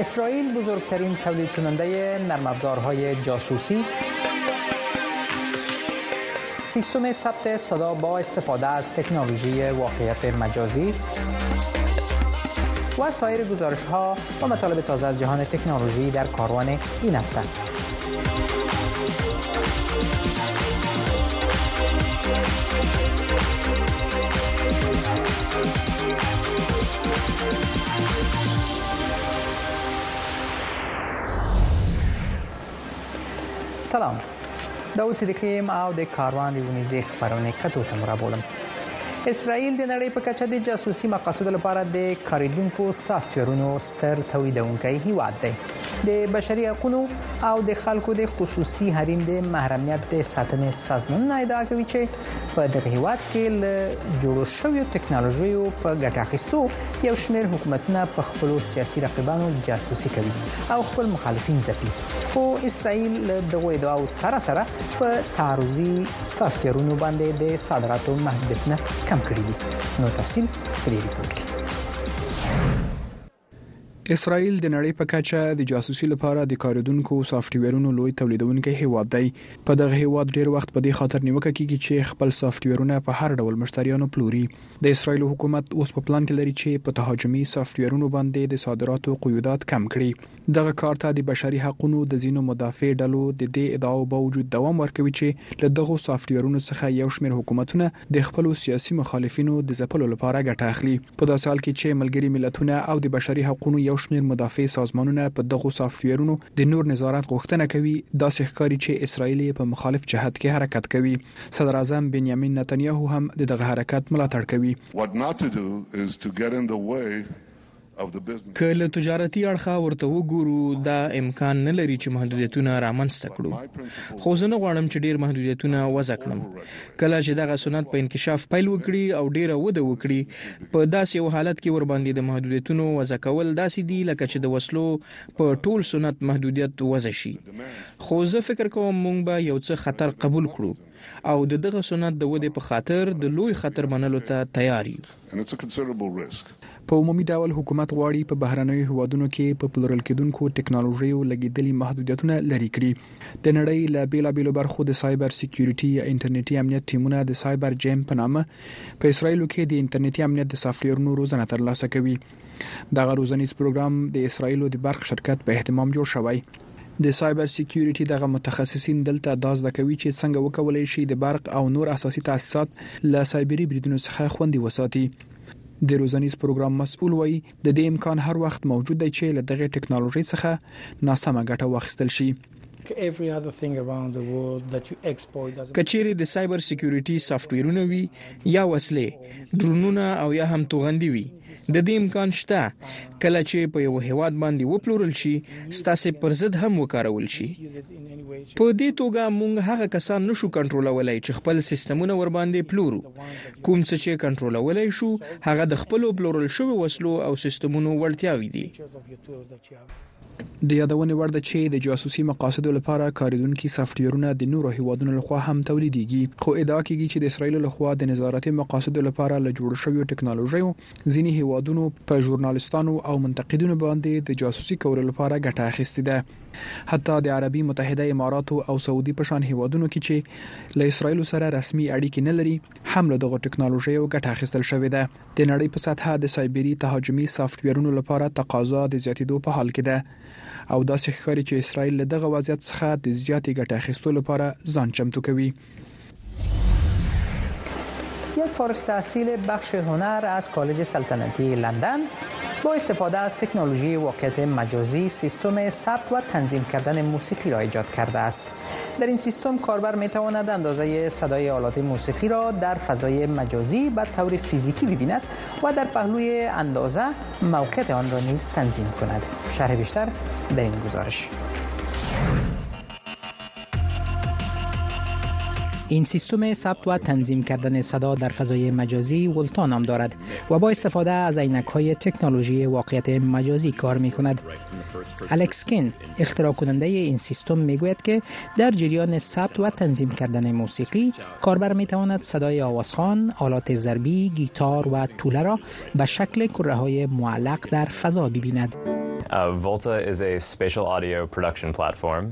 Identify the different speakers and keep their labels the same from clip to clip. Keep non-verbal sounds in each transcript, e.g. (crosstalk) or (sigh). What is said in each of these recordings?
Speaker 1: اسرائیل بزرگترین تولید کننده نرم افزارهای جاسوسی. سیستم ثبت صدا با استفاده از تکنولوژی واقعیت مجازی و سایر گزارش ها و مطالب تازه از جهان تکنولوژی در کاروان این هفته. سلام. داود صدیقی او د کاروان دی ونیزې خبرونه کتو ته مرابولم اسرائیل د نړۍ په کچه د جاسوسي مقاصدو لپاره د کاریدونکو سافټویرونو ستر تولیدونکی هیواد دی د بشري حقوقو او د خلکو د خصوصي حریم د محرمیت د ساتنې سازمان ادعا کوي چې په دغه هیواد کې له جوړو شویو ټکنالوژیو په ګټه اخیستو یو شمېر حکومتونه په خپل سیاسي رقیبانو جاسوسي کوي او خپل مخالفین ځپي. خو اسرائیل دغه ادعاو سره سره په تعرضي سافټویرونو باندې د صادراتو محدودیتونه کم کړی دي. نو تفصیل ریپورت کې
Speaker 2: اسرائیل د نړۍ په کچه د جاسوسي لپاره د کاریدونکو سافټویرونو لوی تولیدونکي هیواد دی. په دغه هیواد ډیر وخت په دې خاطر نیوکه کیږي چې خپل سافټویرونه په هر ډول مشتریانو پلوري. د اسرائیل حکومت اوس په پلان کې لري چې په تهاجمي سافټویرونو باندې د صادراتو قیودات کم کړي. دغه کار ته د بشري حقوقو د زینو مدافع ډلو د دې ادعاو باوجود دوام ورکوي چې له دغه سافټویرونو څخه یو شمېر حکومتونه د خپل سیاسي مخالفینو د ځپلو لپاره ګټه اخلي. په داسې حال کې چې ملګري ملتونه او د بشري حقوقو یو شمېر مدافع سازمانونه په دغه سافټویرونو د نور نظارت غوښتنه کوي دا ښکاري چې اسرائیل په مخالف جهت کې حرکت کوي. صدر اعظم بنیامین نتنیاهو هم دغه حرکت ملاتړ کوي
Speaker 3: که له تجارتي اړخه ورته وګورو دا امکان نه لري چې محدودیتونه رامنځته کړو. خو زه نه غواړم چې ډیر محدودیتونه وضع کړم. کله چې دغه سنت په انکشاف پیل وکړي او ډیره وده وکړي په داسې یو حالت کې ور باندې د محدودیتونو وضع کول داسې دي لکه چې د وسلو په ټول سنت محدودیت وضع شي. خو زه فکر کوم مونږ به یو څه خطر قبول کړو او د دغه سنت د ودې په خاطر د لوی خطر منلو ته تیار یو
Speaker 2: په عمومي ډول حکومت غواړي په بهرنیو هوادونو کې په پلورل کېدونکو ټکنالوژیو لګیدلي محدودیتونه لري کړي. د نړۍ له بیلابېلو برخو د سایبر سکیورټي یا انټرنیټي امنیت ټیمونه د سایبر جیم په نامه په اسرایل کې د انټرنیټي امنیت د سافټویرونو روزنه ترلاسه کوي. دغه روزنیز پروګرام د اسرایل د برخ شرکت په اهتمام جوړ شوی. د سایبر سکیورټي دغه متخصصین دلته داز د کوي چې څنګه وکولای شي د برق او نور اساسي تاسیسات له سایبری بریدونو څخه خوندي وساتي د روزنیز پروګرام مسؤل وای د دې امکان هر وخت موجود دی چې له دغه ټکنالوژي څخه ناسمه ګټه واخیستل شي.
Speaker 3: کچېری د سایبر سکیورټي سافټویرونه وي یا وسلې ډرونونه او یا هم توغندي وي د دې امکان شته. کله چې په یو هیواد باندې وپلورل شي ستاسو پر ضد هم وکارول شي. په دې توګه موږ هغه کسان نشو کنټرولولای چې خپل سیستمونه ور باندې پلورو. کوم څه چې کنټرولولای شو هغه د خپل پلورل شوی وسلو او سیستمونو وړتیاوي دي
Speaker 2: د یادونې وړ ده چې د جاسوسي مقاصدو لپاره کاریدونکو سافټویرونه د نورو هیوادونو لخوا هم تولیدېږي. خو ادعا کیږي چې د اسرایل لخوا د نظارتي مقاصدو لپاره له جوړ شویو ټکنالوژیو ځینی هیوادونو په ژورنالستانو او منتقدینو باندې د جاسوسي کولو لپاره ګټه اخیستې ده. حتی د عربي متحده اماراتو او سعودي په شان هیوادونو کې چې له اسرایل سره رسمي اړیکې نه لري هم له دغه ټکنالوژیو ګټه اخیستل شوې ده. د نړۍ په سطح د سایبری تهاجمي سافټویرونو لپاره تقاضا د زیاتېدو په حال کې ده او داسې ښکاري چې اسرائیل له دغه وضعیت څخه د زیاتې ګټه اخیستلو لپاره ځان چمتو کوي.
Speaker 1: یک فارغ تحصیل بخش هنر از کالج سلطنتی لندن با استفاده از تکنولوژی واقعیت مجازی سیستم ثبت و تنظیم کردن موسیقی را ایجاد کرده است. در این سیستم کاربر می تواند اندازه صدای آلات موسیقی را در فضای مجازی به طور فیزیکی ببیند و در پهلوی اندازه موقعیت آن را نیز تنظیم کند. شرح بیشتر در این گزارش. این سیستم ثبت و تنظیم کردن صدا در فضای مجازی ولتا نام دارد و با استفاده از عینک های تکنولوژی واقعیت مجازی کار می کند. الکس کین اختراع کننده این سیستم می گوید که در جریان ثبت و تنظیم کردن موسیقی کاربر می تواند صدای آوازخوان، آلات ضربی، گیتار و توله را به شکل کره های معلق در فضا ببیند.
Speaker 4: Uh, Volta is a spatial audio production platform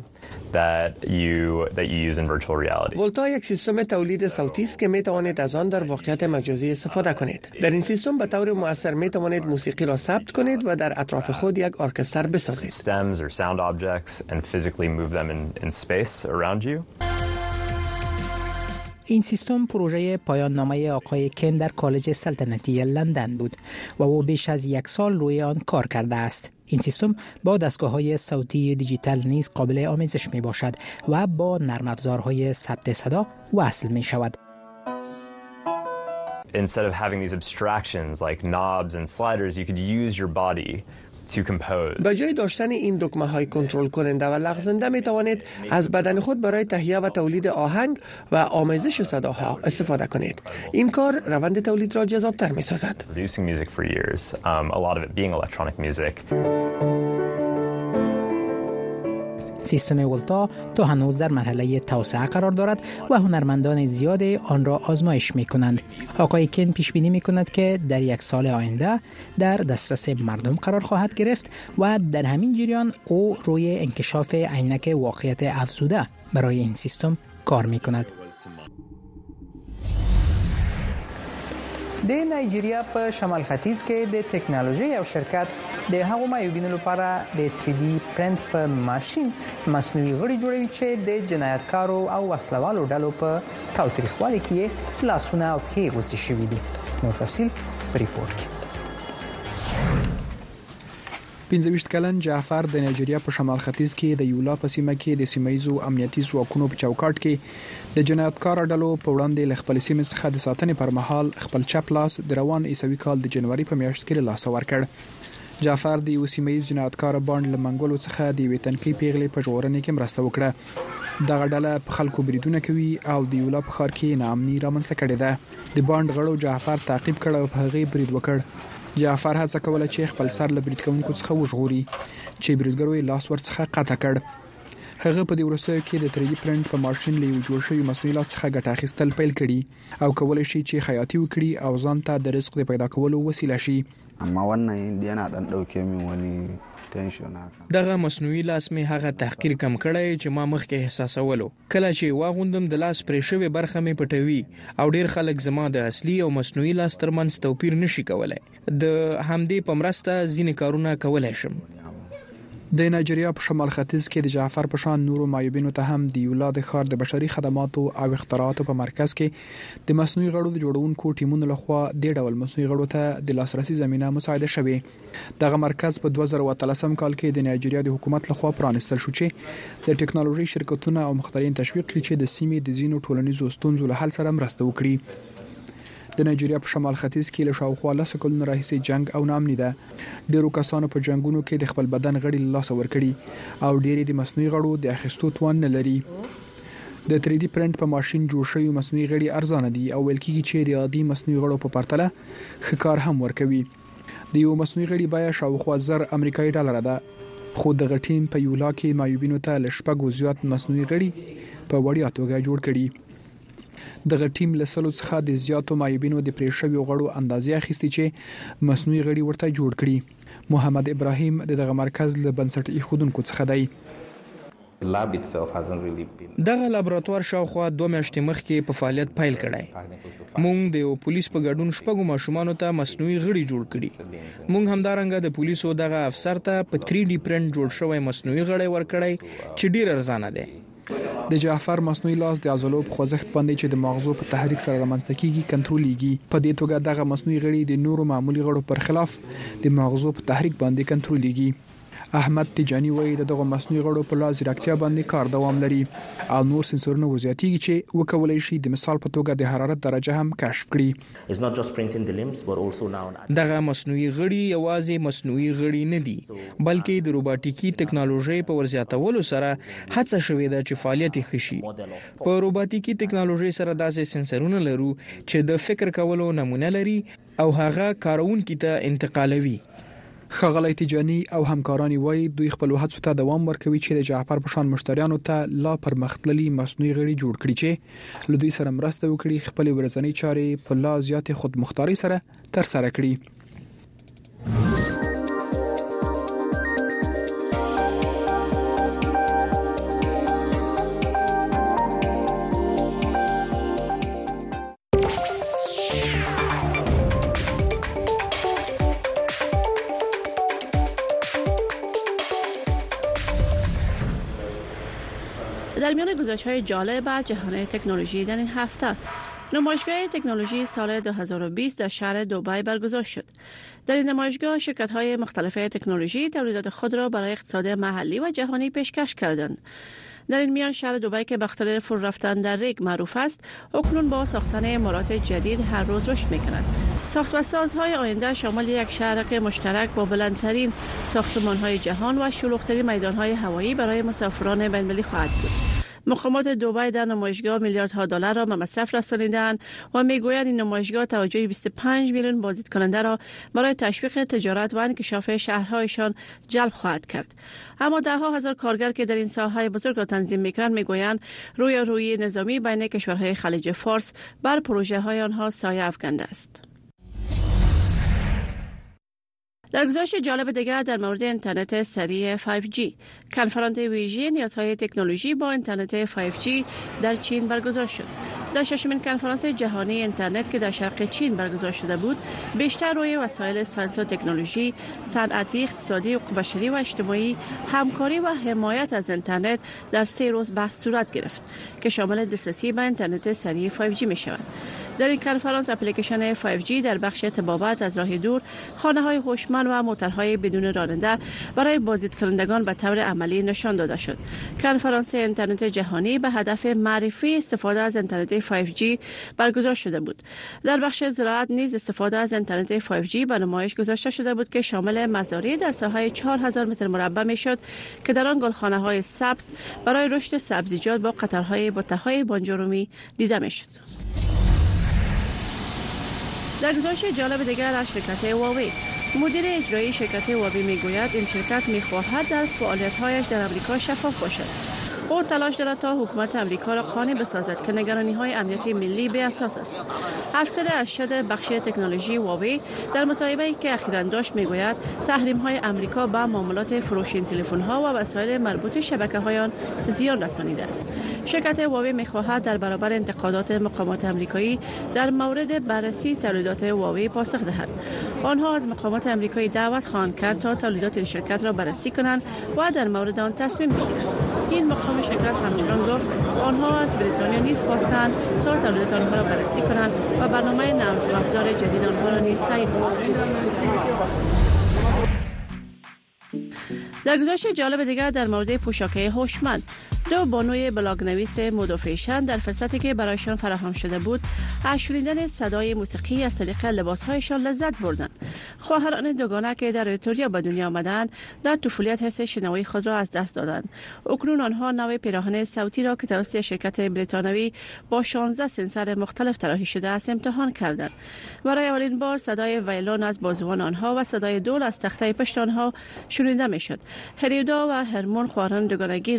Speaker 4: that you that you use in virtual reality.
Speaker 5: ولتا یک سیستم تولید صوتی است که می توانید از آن در واقعیت مجازی استفاده کنید. در این سیستم به طور مؤثر می توانید موسیقی را ثبت کنید و در اطراف خود یک ارکستر بسازید.
Speaker 4: Stems or sound objects and physically move them in, in space around you.
Speaker 1: این سیستم پروژه پایان نامه آقای کن در کالج سلطنتی لندن بود و او بیش از یک سال روی آن کار کرده است. این سیستم با دستگاه های صوتی دیجیتال نیز قابل آمیزش می باشد و با نرم افزارهای ثبت صدا وصل می شود.
Speaker 4: Instead of having these abstractions like knobs and sliders, you could use your body
Speaker 5: به جای داشتن این دکمه های کنترل کننده و لغزنده می توانید از بدن خود برای تهیه و تولید آهنگ و آمیزش صداها استفاده کنید. این کار روند تولید را جذابتر می سازد سیستم ولتا تا هنوز در مرحله توسعه قرار دارد و هنرمندان زیاد آن را آزمایش می کنند. آقای کن پیش بینی می کند که در یک سال آینده در دسترس مردم قرار خواهد گرفت و در همین جریان او روی انکشاف عینک واقعیت افزوده برای این سیستم کار می کند. د نایجیریا په شمال ختیځ کې د ټکنالوژي او شرکت د هغو مایوبینو لپاره د 3D پرنټ په ماشين مصنوعي غړي جوړوي چې د جنایتکارو او وسلوالو ډلو په تاوتریخوالي کې لاسونه او کې غوسي شوي دي. نو تفصيل په ریپورت کې
Speaker 2: 15 کلن جعفر د نایجیریا په شمال ختیځ کې د یولا په سیمه کې د سیمایزو امنیتي ځواکونو په چوکاټ کې د جنایتکار ډلو په وړاندې ل خپل سیمې څخه د ساتنې پر مهال خپل چپ لاس د روان ایسوي کال د جنوري په میاشت کې لاس ورکړ. جعفر د یو سیمایز جنایتکار باند له منګولو څخه د ویتنکی پیغلې په جوړنې کې مرسته وکړه. دغه ډله په خلکو بریدونه کوي او د یولا په خار کې نامني رامنځته کړي ده. د باند غړو جعفر تعقیب کړ او په هغه برید وکړ جعفر هڅه کوله چې خپل سر له برید کوونکو څخه وژغوري چې بریدګرو یې لاس ورڅخه قطع کړ. هغه په دې ورسره کې د 3D پرنټ په ماشين له یو جوړ شوی مصنوعي لاس څخه ګټه اخیستل پیل کړي او کولای شي چې خیاطي وکړي او ځان ته د رزق د پیدا کولو وسیله شي.
Speaker 6: اما wannan yana dan dauke min wani
Speaker 3: دغه مصنوعي لاس می هغه تحقیر کم کړی چې ما مخکې احساسولو. کله چې واغوندم د لاس پرې شوی برخه می پټوي او ډیر خلک زما د اصلي او مصنوعي لاس ترمنځ توپیر نشي کولای د همدې پمرسته ځینې کارونه کولای شم
Speaker 2: د نایجیریا په شمال ختیځ کې د جعفر پشان نورو مایوبینو ته هم د یولاد خار د بشري خدماتو او اختراعاتو په مرکز کې د مصنوعي غړو د جوړونکو ټیمونو لخوا د ډول مصنوعي غړو ته د لاسرسي زمينه مساعده شوه دغه مرکز په 2013 کال کې د نایجیریا د حکومت لخوا پرانستل شو چې د ټکنالوژي شرکتونو او مخترین تشویق کړي چې د سیمې د زینو ټولنیزو ستونزو له حل سره مرسته وکړي د نایجیریا په شمال ختیځ کې له شاوخوا لس کلونو راهیسې جنگ او نامني ده. ډیرو کسانو په جنگونو کې د خپل بدن غړي لاس ورکړي او ډیری د مصنوعي غړو د اخیستو توان نه لري. د 3D پرنټ په ماشين جوړ شوی مصنوعي غړي ارزانه دي او ول کېږي چې د عادي مصنوعي غړو په پرتله ښه هم ورکوي. د یو مصنوعي غړي بیا شاوخوا زر امریکایي ډالر ده. خو د غټیم په یولا کې مایوبینو ته لشپګو زیات مصنوعي غړي په وړیا توګه جوړ کړي دغه ټیم له سلو څخه د زیاتو مایبینو د پریشوي غړو اندازې اخیستي چې مصنوعي غړي ورته جوړ کړي. محمد ابراهیم دغه مرکز له بنسټ ایښودونکو څخه دی.
Speaker 3: دغه لابراتوار شاوخوا دوه میاشتې مخکې په فعالیت پیل کړی. مونږ د پولیس په ګډون شپږو ماشومان ته مصنوعي غړي جوړ کړي. مونږ همدارنګه د پولیسو دغه افسر ته په 3D پرنټ جوړ شوی مصنوعي غړي ورکړی چې ډیر ارزانه دی
Speaker 2: د جعفر مصنوعي لاس د عضلو په خوځښت باندې چې د مغزو په تحریک سره رامنځته کیږي کنټرولېږي په دې توګه دغه مصنوعي غړي د نورو معمولی غړو پر خلاف د مغزو په تحریک باندې کنټرولېږي احمد تجانی وایي د دغه مصنوعي غړو په لاس ځیرکتیا باندې کار دوام لري. او نور سنسورونه وزیاتیږي چې وکولای شي د مثال په توګه د حرارت درجه هم کشف
Speaker 3: کړي. دغه مصنوعي غړي یوازې مصنوعي غړي نه دي بلکې د روباټیکی ټکنالوژي په ورزیاتولو سره هڅه شوې ده چې فعالیت خشي په روباټیکی ټکنالوژي سره داسې سنسرونه لرو چې د فکر کولو نمونه لري او هغه کارونکو ته انتقالوي
Speaker 2: خغلی تجانی او همکارانی وای دوی خپل هڅو ته دوام ورکوي چې د جعفر په شان مشتریانو ته لا پرمختللي مصنوعي غړي جوړ کړي چې لدی سره مرسته وکړي خپل ورځنی چارې په لا زیات خودمختاري سره تر سره کړي
Speaker 7: در میان گزارش های جالب از جهان تکنولوژی در این هفته نمایشگاه تکنولوژی سال 2020 در شهر دوبای برگزار شد. در این نمایشگاه شرکت های مختلف تکنولوژی تولیدات خود را برای اقتصاد محلی و جهانی پیشکش کردند. در این میان شهر دوبای که به فرو رفتن در ریگ معروف است اکنون با ساختن امارات جدید هر روز رشد می کند ساخت و سازهای آینده شامل یک شهرک مشترک با بلندترین ساختمان های جهان و شلوغترین میدان های هوایی برای مسافران بین خواهد بود. مقامات دوبای در نمایشگاه میلیاردها دلار را به مصرف رسانیدند و می‌گویند این نمایشگاه توجه 25 میلیون بازدید کننده را برای تشویق تجارت و انکشاف شهرهایشان جلب خواهد کرد. اما ده ها هزار کارگر که در این ساحه بزرگ را تنظیم می‌کنند می‌گویند روی روی نظامی بین کشورهای خلیج فارس بر پروژه های آنها سایه افکنده است. در گزارش جالب دیگر در مورد اینترنت سریع 5G کنفرانس ویژه نیازهای تکنولوژی با اینترنت 5G در چین برگزار شد. در ششمین کنفرانس جهانی اینترنت که در شرق چین برگزار شده بود بیشتر روی وسایل ساینس و تکنولوژی صنعتی اقتصادی و بشری و اجتماعی همکاری و حمایت از اینترنت در سه روز بحث صورت گرفت که شامل دسترسی به اینترنت سریع 5G می شود در این کنفرانس اپلیکیشن 5G در بخش تبابت از راه دور خانه های هوشمند و موترهای بدون راننده برای بازدید کنندگان به طور عملی نشان داده شد. کنفرانس اینترنت جهانی به هدف معرفی استفاده از اینترنت 5G برگزار شده بود. در بخش زراعت نیز استفاده از اینترنت 5G به نمایش گذاشته شده بود که شامل مزارع در ساحه 4000 متر مربع می شد که در آن گلخانه های سبز برای رشد سبزیجات با قطرهای بوته بانجرومی دیده می شد در گزارش جالب دیگر از شرکت واوی مدیر اجرایی شرکت واوی می‌گوید این شرکت می‌خواهد در فعالیت‌هایش در امریکا شفاف باشد. او تلاش دارد تا حکومت امریکا را قانع بسازد که نگرانی های امنیتی ملی به اساس است. افسر ارشد بخش تکنولوژی واوی در مصاحبه که اخیرا داشت می‌گوید تحریم های امریکا به معاملات فروش این تلفن ها و وسایل مربوط شبکه هایان زیان رسانیده است. شرکت واوی می‌خواهد در برابر انتقادات مقامات امریکایی در مورد بررسی تولیدات واوی پاسخ دهد. آنها از مقامات امریکایی دعوت خواهند کرد تا تولیدات این شرکت را بررسی کنند و در مورد آن تصمیم بگیرند. این مقام شرکت همچنان گفت آنها از بریتانیا نیز خواستند تا تولیدات آنها را بررسی کنند و برنامه نرم افزار جدید آنها را نیز تایید در گزارش جالب دیگر در مورد پوشاکه هوشمند. دو بانوی بلاگ نویس مدافعشان در فرصتی که برایشان فراهم شده بود از شنیدن صدای موسیقی از طریق لباسهایشان لذت بردند. خواهران دوگانه که در ایتالیا به دنیا آمدند در طفولیت حس شنوایی خود را از دست دادند. اکنون آنها نوع پیراهن صوتی را که توسط شرکت بریتانوی با 16 سنسر مختلف طراحی شده است امتحان کردند. برای اولین بار صدای ویلون از بازوان آنها و صدای دول از تخته پشت آنها شنیده می‌شد هریودا و هرمون خواهران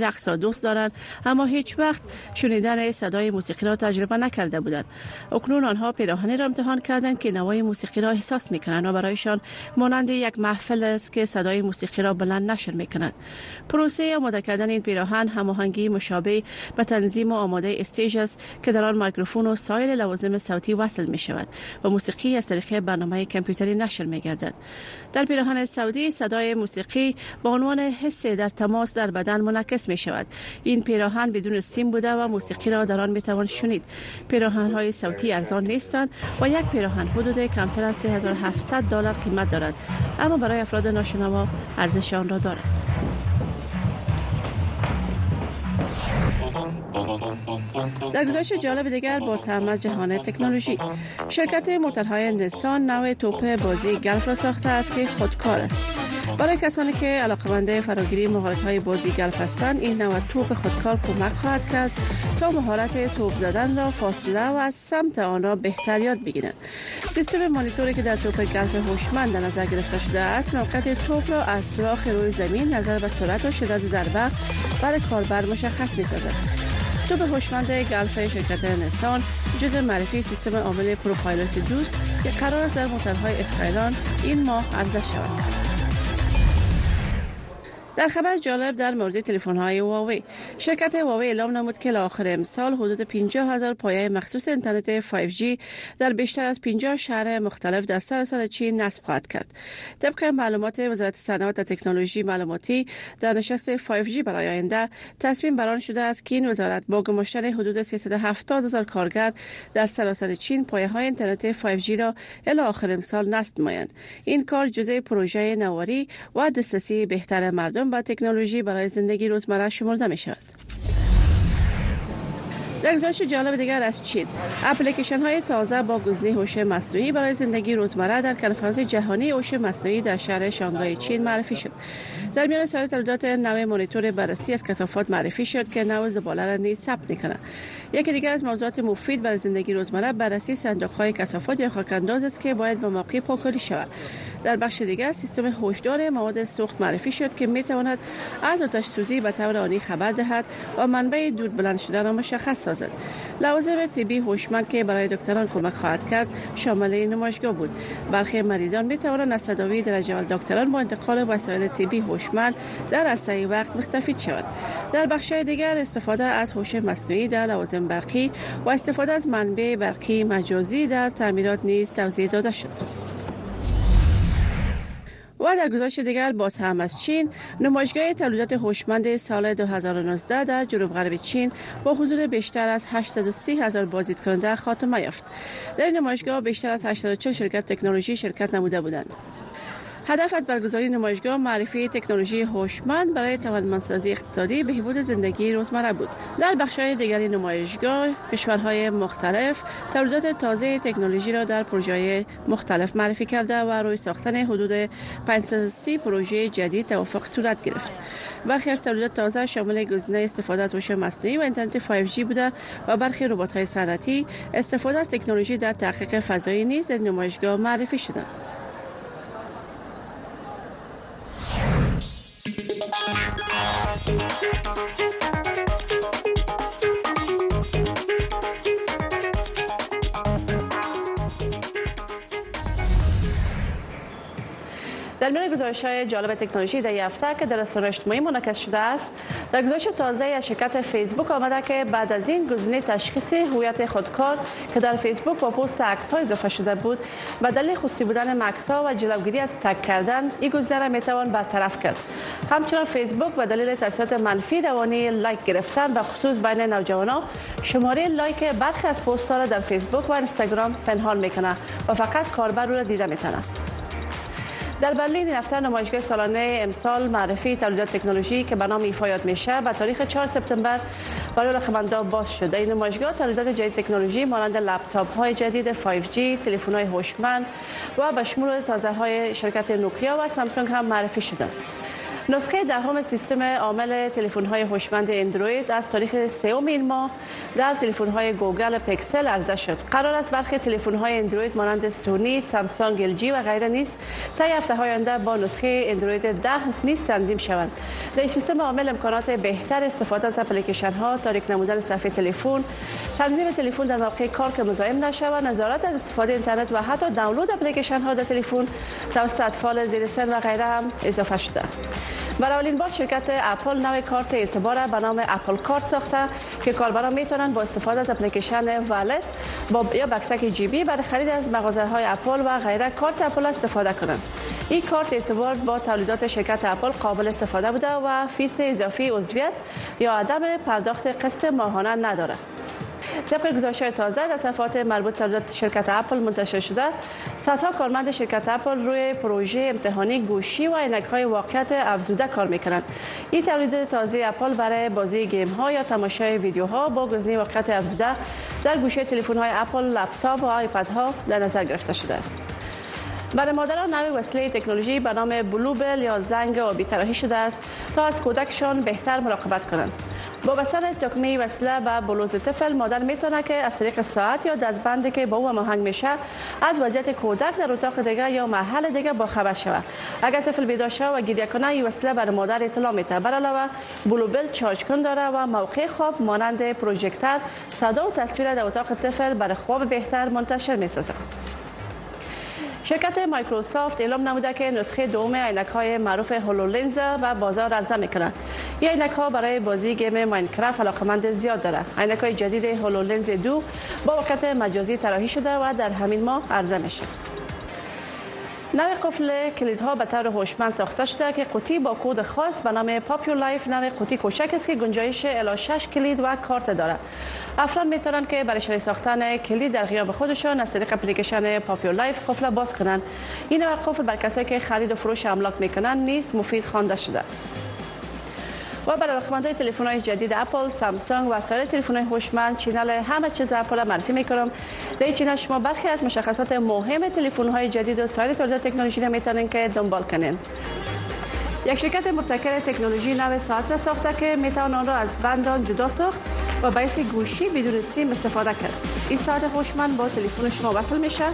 Speaker 7: رقص را دوست دارند اما هیچ وقت شنیدن صدای موسیقی را تجربه نکرده بودند. اکنون آنها پیراهنی را امتحان کردند که نوای موسیقی را احساس می‌کنند و برایشان مانند یک محفل است که صدای موسیقی را بلند نشر می‌کند. پروسه آماده کردن این پیراهن هماهنگی مشابه به تنظیم و آماده استیج است که در آن میکروفون و سایر لوازم صوتی وصل می شود و موسیقی از طریق برنامه کامپیوتری نشر می گردد در پیراهن سعودی صدای موسیقی به عنوان حس در تماس در بدن منعکس می شود این پیراهن بدون سیم بوده و موسیقی را در آن می توان شنید. پیراهن های صوتی ارزان نیستند و یک پیراهن حدود کمتر از 3700 دلار قیمت دارد. اما برای افراد ناشنوا ارزش آن را دارد. در گزارش جالب دیگر باز هم از جهان تکنولوژی شرکت موترهای نسان نوع توپ بازی گلف را ساخته است که خودکار است. برای کسانی که علاقمند فراگیری مهارت های بازی گلف هستند این نوع توپ خودکار کمک خواهد کرد تا مهارت توپ زدن را فاصله و از سمت آن را بهتر یاد بگیرند. سیستم مانیتوری که در توپ گلف هوشمند در نظر گرفته شده است موقعیت توپ را از سوراخ روی زمین نظر به سرعت و شدت ضربه برای کاربر مشخص می توپ هوشمند گلف شرکت نسان جز معرفی سیستم عامل پروپایلوت دوست که قرار است در موتورهای اسکایلان این ماه عرضه شود. در خبر جالب در مورد تلفن های هواوی. شرکت هواوی اعلام نمود که آخر امسال حدود 50 هزار پایه مخصوص اینترنت 5G در بیشتر از 50 شهر مختلف در سراسر چین نصب خواهد کرد. طبق معلومات وزارت صنعت و تکنولوژی معلوماتی در نشست 5G برای آینده تصمیم بران شده است که این وزارت با گماشتن حدود 370 هزار کارگر در سراسر چین پایه های اینترنت 5G را الی آخر امسال نصب نمایند. این کار جزء پروژه نواری و دسترسی بهتر مردم به تکنولوژی برای زندگی روزمره شمرده می شود. در گزارش جالب دیگر از چین. اپلیکیشن های تازه با گزینه هوش مصنوعی برای زندگی روزمره در کنفرانس جهانی هوش مصنوعی در شهر شانگهای چین معرفی شد. در میان سایر تولیدات نوع مانیتور بررسی از کثافات معرفی شد که نوع زباله را نیز ثبت می‌کنه یکی دیگر از موضوعات مفید برای زندگی روزمره بررسی صندوق های کثافات یا خاکانداز است که باید به موقع پاکاری شود. در بخش دیگر سیستم هوشدار مواد سوخت معرفی شد که می تواند از آتش سوزی به طور آنی خبر دهد و منبع دود بلند شدن را مشخص سازد. لوازم طبی هوشمند که برای دکتران کمک خواهد کرد شامل نمایشگاه بود. برخی مریضان می توانند از تداوی در اول دکتران با انتقال وسایل طبی هوشمند در عرصه وقت مستفید شود. در بخش دیگر استفاده از هوش مصنوعی در لوازم برقی و استفاده از منبع برقی مجازی در تعمیرات نیز توضیح داده شد. و در گزارش دیگر باز هم از چین نمایشگاه تولیدات هوشمند سال 2019 در جنوب غرب چین با حضور بیشتر از 830 هزار بازدید کننده خاتمه یافت. در این نمایشگاه بیشتر از 84 شرکت تکنولوژی شرکت نموده بودند. هدف از برگزاری نمایشگاه معرفی تکنولوژی هوشمند برای توانمندسازی اقتصادی بهبود زندگی روزمره بود. در بخش‌های دیگری نمایشگاه کشورهای مختلف تولیدات تازه تکنولوژی را در پروژه مختلف معرفی کرده و روی ساختن حدود 530 پروژه جدید توافق صورت گرفت. برخی از تولیدات تازه شامل گزینه استفاده از هوش مصنوعی و اینترنت 5G بوده و برخی ربات‌های صنعتی استفاده از تکنولوژی در تحقیق فضایی نیز در نمایشگاه معرفی شدند. در میان گزارش های جالب تکنولوژی در هفته که در رسانه اجتماعی منعکس شده است در گزارش تازه از شرکت فیسبوک آمده که بعد از این گزینه تشخیص هویت خودکار که در فیسبوک با پست عکس ها اضافه شده بود و دلیل خصوصی بودن مکس ها و جلوگیری از تک کردن این گزینه را می‌توان برطرف کرد. همچنین فیسبوک به دلیل تاثیرات منفی روانی لایک گرفتن و خصوص بین نوجوانان شماره لایک برخی از پست را در فیسبوک و اینستاگرام پنهان می‌کنه و فقط کاربر را دیده می‌تونه در برلین این هفته نمایشگاه سالانه امسال معرفی تولیدات تکنولوژی که به نام ایفا یاد میشه به تاریخ 4 سپتامبر برای علاقمندان باز شده. این نمایشگاه تولیدات جدید تکنولوژی مانند لپتاپ های جدید 5G تلفن های هوشمند و به شمول تازه های شرکت نوکیا و سامسونگ هم معرفی شده. نسخه دهم سیستم عامل تلفن های هوشمند اندروید از تاریخ سوم این ماه در تلفن های گوگل پکسل عرضه شد. قرار است برخی تلفن های اندروید مانند سونی سامسونگ ال و غیره نیز تا هفته های آینده با نسخه اندروید 10 نیز تنظیم شوند. در سیستم عامل امکانات بهتر استفاده از اپلیکیشن ها تاریک نمودن صفحه تلفن تنظیم تلفن در موقع کار که مزاحم نشود نظارت از استفاده اینترنت و حتی دانلود اپلیکیشن ها در تلفن توسط اطفال زیر سن و غیره هم اضافه شده است. برای اولین بار شرکت اپل نوع کارت اعتبار به نام اپل کارت ساخته که کاربران می‌تونن با استفاده از اپلیکیشن والت با یا بکسک جیبی برای خرید از مغازه های اپل و غیره کارت اپل استفاده کنند این کارت اعتبار با تولیدات شرکت اپل قابل استفاده بوده و فیس اضافی عضویت یا عدم پرداخت قسط ماهانه ندارد طبق گزارش تازه در صفحات مربوط به شرکت اپل منتشر شده صدها کارمند شرکت اپل روی پروژه امتحانی گوشی و عینک های واقعیت افزوده کار می‌کنند. این تولید تازه اپل برای بازی گیم ها یا تماشای ویدیوها با گزینه واقعیت افزوده در گوشه تلفن های اپل لپتاپ و آیپد ها در نظر گرفته شده است. برای مادران نوع وسیله تکنولوژی به نام بلوبل یا زنگ آبی طراحی شده است تا از کودکشان بهتر مراقبت کنند. با بستن تکمه وسیله به بلوز طفل مادر می‌تونه که از طریق ساعت یا دستبندی که با او مهنگ میشه از وضعیت کودک در اتاق دیگه یا محل دیگه با خبر شود. اگر طفل بیدار شود و گریه کنه این وسیله بر مادر اطلاع میده. بر علاوه بلوبل چارج کن داره و موقع خواب مانند پروژکتور صدا و تصویر در اتاق طفل برای خواب بهتر منتشر می‌سازه شرکت مایکروسافت اعلام نموده که نسخه دوم عینک های معروف هولولنز و بازار عرضه می‌کنند این عینک ها برای بازی گیم ماینکرافت علاقمند زیاد داره عینک های جدید هولولنز دو با وقت مجازی طراحی شده و در همین ماه عرضه میشه نوع قفل کلیدها به طور هوشمند ساخته شده که قوطی با کد خاص به نام پاپیو لایف نوع قوطی کوچک است که گنجایش الی 6 کلید و کارت دارد. افراد می‌تونن که برای شریک ساختن کلید در غیاب خودشان از طریق اپلیکیشن پاپیو لایف قفل باز کنند. این نوع قفل بر کسایی که خرید و فروش املاک می‌کنن نیز مفید خوانده شده است. و برای علاقمندان تلفن های جدید اپل، سامسونگ و سایر تلفن های هوشمند چینل همه چیز اپل معرفی می‌کنم. در این چینل شما برخی از مشخصات مهم تلفن های جدید و سایر تولیدات تکنولوژی را که دنبال کنین. یک شرکت مبتکر تکنولوژی نو ساعت را ساخته که می‌توان آن را از بندان جدا ساخت و باعث گوشی بدون سیم استفاده کرد این ساعت هوشمند با تلفن شما وصل میشه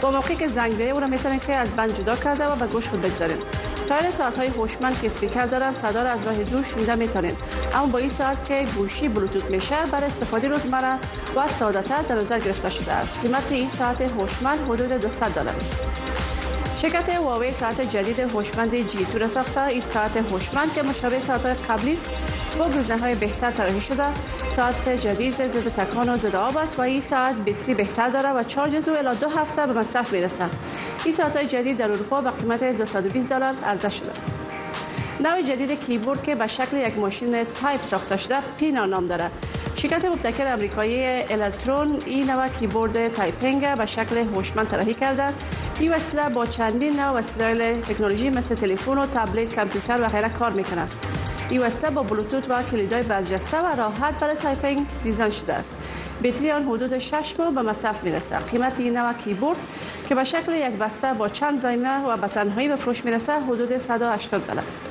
Speaker 7: با موقعی که زنگ بیایه او را می‌تونید که از بند جدا کرده و به گوش خود بگذارید سایر ساعت های هوشمند که اسپیکر دارن صدا را از راه دور شنیده می‌تونید اما با این ساعت که گوشی بلوتوت میشه برای استفاده روزمره و ساده تر در نظر گرفته شده است. قیمت این ساعت هوشمند حدود 200 دلار است. شرکت هواوی ساعت جدید هوشمند جی تو ساخته. این ساعت هوشمند که مشابه ساعت قبلی است با گزینه های بهتر طراحی شده. ساعت جدید ضد تکان و ضد آب است و این ساعت بطری بهتر داره و چارج او الی دو هفته به مصرف می‌رسه این ساعت های جدید در اروپا به قیمت 220 دلار عرضه شده است. نوع جدید کیبورد که به شکل یک ماشین تایپ ساخته شده پینا نام داره. شرکت مبتکر امریکایی الکترون این نوع کیبورد تایپینگ به شکل هوشمند طراحی کرده. این وسیله با چندین نوع وسایل تکنولوژی مثل تلفن و تبلت کامپیوتر و غیره کار می‌کنه وسیله با بلوتوت و کلیدای برجسته و راحت برای تایپینگ دیزاین شده است. بطری آن حدود 6 ماه به مصرف می‌رسه قیمت این نوع کیبورد که به شکل یک بسته با چند زایمه و به تنهایی به فروش می‌رسه حدود 180 دلار است.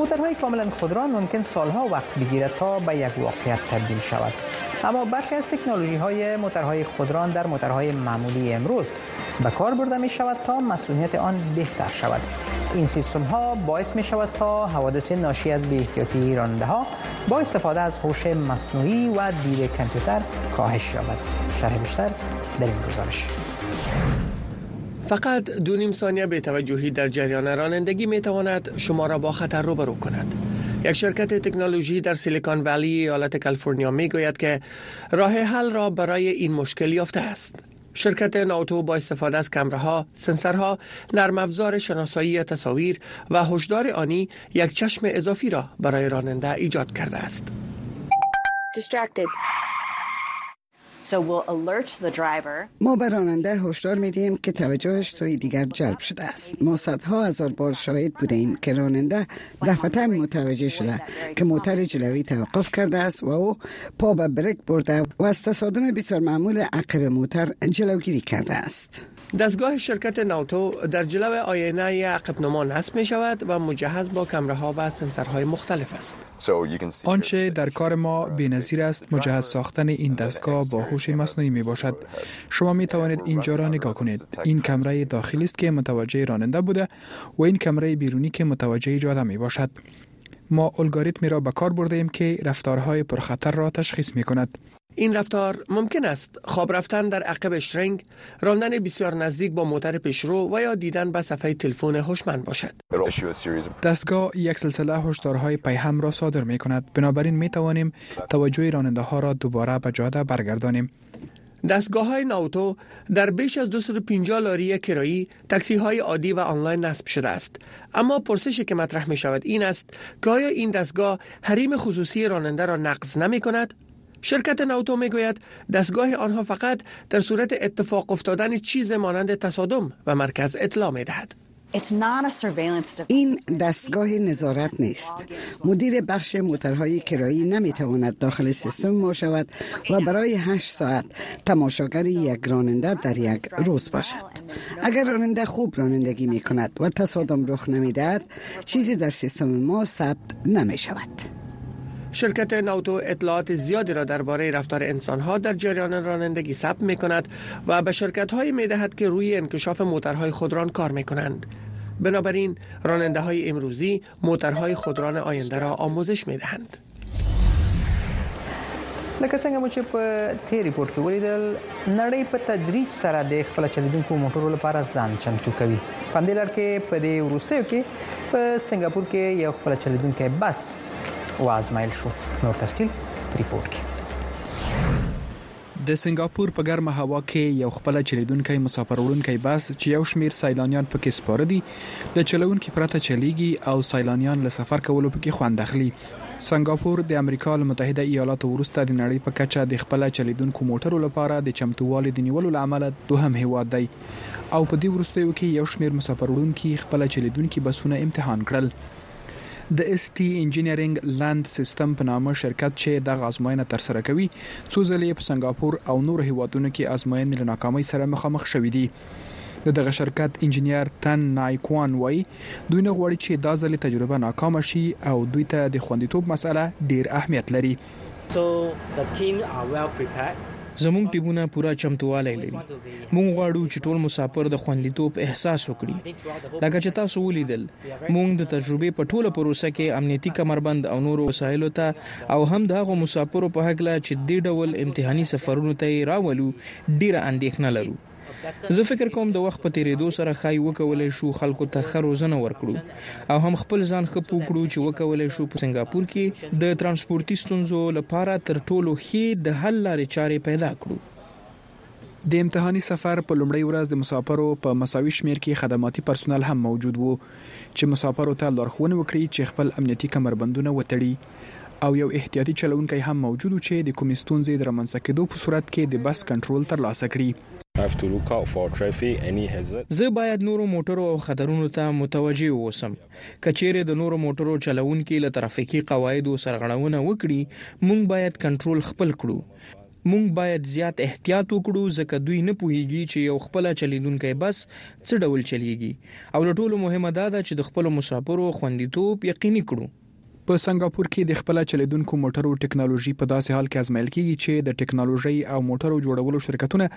Speaker 1: موترهای کاملا خودران ممکن سالها وقت بگیرد تا به یک واقعیت تبدیل شود. اما برخی از تکنولوژی های موترهای خودران در موترهای معمولی امروز به کار برده می شود تا مسئولیت آن بهتر شود. این سیستم ها باعث می شود تا حوادث ناشی از بی احتیاطی راننده ها با استفاده از هوش مصنوعی و دید کامپیوتر کاهش یابد. شرح بیشتر در این گزارش.
Speaker 8: فقط دو نیم ثانیه به توجهی در جریان رانندگی می تواند شما را با خطر روبرو کند. یک شرکت تکنولوژی در سیلیکون ولی ایالت کالیفرنیا می گوید که راه حل را برای این مشکل یافته است. شرکت ناوتو با استفاده از کمرها، سنسرها، نرم افزار شناسایی تصاویر و هشدار آنی یک چشم اضافی را برای راننده ایجاد کرده است.
Speaker 9: ما به راننده هشدار میدیم که توجهش توی دیگر جلب شده است. ما صدها هزار بار شاهد بودیم که راننده دفعتا متوجه شده که موتر جلوی توقف کرده است و او پا به بریک برده و از تصادم بسیار معمول عقب موتر جلوگیری کرده است.
Speaker 8: دستگاه شرکت ناوتو در جلو آینه عقب نما نصب می شود و مجهز با ها و سنسرهای مختلف است.
Speaker 2: آنچه در کار ما بی‌نظیر است مجهز ساختن این دستگاه با هوش مصنوعی می باشد. شما می توانید اینجا را نگاه کنید. این کمره داخلی است که متوجه راننده بوده و این کمره بیرونی که متوجه جاده می باشد. ما الگوریتمی را به کار برده ایم که رفتارهای پرخطر را تشخیص می کند.
Speaker 8: این رفتار ممکن است خواب رفتن در عقب شرنگ، راندن بسیار نزدیک با موتر پیشرو و یا دیدن به صفحه تلفن هوشمند باشد.
Speaker 2: دستگاه یک سلسله هشدارهای پیهم را صادر می کند. بنابراین می توانیم توجه راننده ها را دوباره به جاده برگردانیم.
Speaker 8: دستگاه های ناوتو در بیش از 250 لاری کرایی تاکسی های عادی و آنلاین نصب شده است اما پرسشی که مطرح می شود این است که آیا این دستگاه حریم خصوصی راننده را نقض نمی کند شرکت ناوتو می‌گوید دستگاه آنها فقط در صورت اتفاق افتادن چیز مانند تصادم و مرکز اطلاع می دهد.
Speaker 9: این دستگاه نظارت نیست. مدیر بخش موترهای کرایی نمی‌تواند داخل سیستم ما شود و برای هشت ساعت تماشاگر یک راننده در یک روز باشد. اگر راننده خوب رانندگی می کند و تصادم رخ نمی‌دهد چیزی در سیستم ما ثبت نمی شود
Speaker 8: شرکت ناوتو اطلاعات زیادی را درباره رفتار انسانها در جریان رانندگی ثبت می کند و به شرکت هایی می دهد که روی انکشاف موترهای خودران کار می کنند. بنابراین راننده های امروزی موترهای خودران آینده را آموزش می دهند.
Speaker 1: لکه څنګه مو چې په تیر ریپورت کې ولیدل نړۍ په تدریج سره د خپل چلیدونکو موټرو لپاره ځان چمتو کوي په دې لړ کې په دې وروستیو کې په سنگاپور کې یو خپل چلیدونکو بس وازمایل شو نور تفصيل ریپورت کې
Speaker 2: د سنگاپور په ګرمه هوا کې یو خپل چلیدونکو مسافر وړونکو بس چې یو شمیر سیلانیان پکې سپاره دي د چلونکو پرته چلیږي او سیلانیان له سفر کولو پکې خوند اخلي سنگاپور د امریکا متحده ایالاتو وروسته د نړۍ په کچه د خپل چلیدونکو موټرو لپاره د چمتووالي د نیولو لامل دوهم هیواد دی او په دې وروستیو کې یو شمیر مسافر وړونکو خپل چلیدونکو بسونه امتحان کړل د اس ټي انجینیرینګ لاند سیستم په نامه شرکت چې د غازماینه تر سره کوي څو ځلې په سنگاپور او نور هیوادونو کې ازموینې له ناکامۍ سره مخامخ شوې دي دغه شرکت انجینیر تن نایکوان وای دوی نه غواړي چې دا ځلې تجربه ناکام شي او دوی ته د خوندیتوب مسله ډیر اهمیت لري
Speaker 10: So the team are well prepared.
Speaker 3: زموږ ټیمونه پوره چمتوالی لري. موږ غواړو چې ټول مسافر د خوندیتوب احساس وکړي. لکه چې تاسو ولیدل موږ د تجربې په ټوله پروسه کې امنیتي کمربند او نور وسایلو ته او هم د هغو مسافرو په حق لا چې د ډول امتحاني سفرونو ته راولو ډیره اندېښنه لرو زه فکر کوم د وخت په تیریدو سره خای وکولای شو خلکو ته خروزنه ورکړو. او هم خپل ځان خپ وکړو چې وکولای شو په سنگاپور کې د ترانسپورتي ستونزو لپاره تر ټولو ښه د حل لارې چارې پیدا کړو.
Speaker 2: د امتحاني سفر په لومړی ورځ د مسافرو په مساوي شمیر کې خدماتي پرسونل هم موجود وو چې مسافرو ته لارښوونه وکړي چې خپل امنیتي کمربندونه وتړي او یو احتیاطي چلونکی هم موجود چې د کومې ستونزې د رامنځته کېدو په صورت کې د بس کنټرول ترلاسه کړي.
Speaker 3: زه باید نورو موټرو او خطرونو ته متوجي اوسم. کچېره د نورو موټرو چلونکو له ترافیکي قواعدو سرغړونه وکړي مونږ باید کنټرول خپل کړو. مونږ باید زیات احتیاط وکړو ځکه دوی نه پوهیږي چې یو خپل چلیدونکو بس څه ډول چلیږي. او له ټولو مهمه دا ده چې د خپل مسافرو خوندیتوب یقیني کړو
Speaker 2: په سنگاپور کې د خپل چلیدونکو موټرو ټکنالوژي په داسې حال کې ازمایل کیږي چې د ټکنالوژي او موټرو جوړولو شرکتونه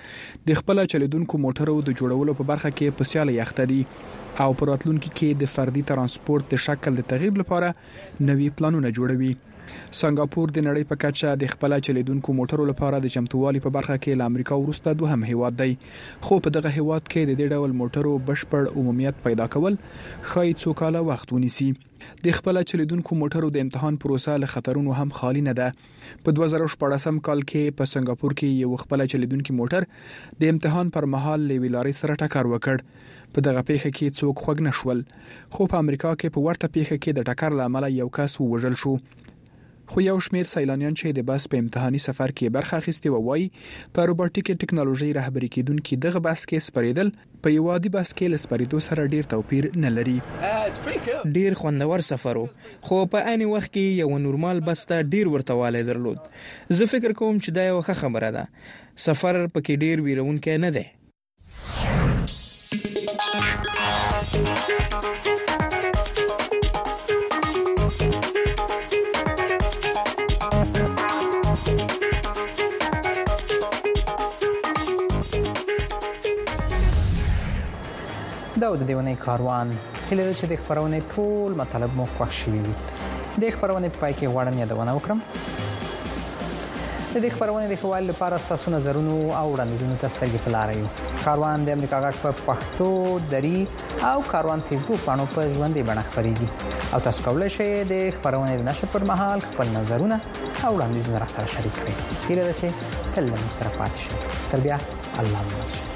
Speaker 2: د خپل چلیدونکو موټرو د جوړولو په برخه کې په سیاله یخته دي. او په راتلونکي کې د فردي ترانسپورت د شکل د تغییر لپاره نوي پلانونه جوړوي سنگاپور د نړۍ په کچه د خپل چلیدونکو موټرو لپاره د چمتووالي په برخه کې له امریکا وروسته دوهم هیواد دی. خو په دغه هیواد کې د دې ډول موټرو بشپړ عمومیت پیدا کول خای څو کاله وخت ونیسي. د خپل چلیدونکو موټرو د امتحان پروسه له خطرونو هم خالی نه ده. په 2014 کال کې په سنگاپور کې یو خپل چلیدونکو موټر د امتحان پر مهال لیویلاري سره ټکر وکړ. په دغه پیښه کې څوک خوګ نشول خو په امریکا کې په ورته پیښه کې د ټکر لامل یو کس ووژل شو خو یو شمیر سیلانیان چې د بس په امتحاني سفر کې برخه اخیستي و وای په روبوټیک ټکنالوژي رهبری کیدونکو دغه بس کې سپریدل په یو عادي بس کې لسپریدو سره ډیر توپیر نه لري.
Speaker 3: ډیر خوندور سفر خو په عین وخت کې یو نورمال بس ته ډیر ورتواله درلود. زه فکر کوم چې دا یو ښه خبره ده. سفر پکې ډیر ویرونکې نه ده
Speaker 1: دا د دیونی کاروان. هله چې د خبرونه ټول مطلب مو خوښ شي د خبرونه په پای کې غواړم یادونه وکړم. د دې خبرونه د خوال لپاره تاسو نظرونو او وړاندیزونو ته سترګې پلاره یو. کاروان د امریکا غږ په پښتو دری او کاروان فیسبوک باندې په ژوندې بڼه خبريږي او تاسو کولی شئ د خبرونه د نشر پر مهال خپل نظرونه او وړاندیزونه را سره شریک کړئ. هیله ده چې تل موږ سره پاتې شئ. تر بیا الله مو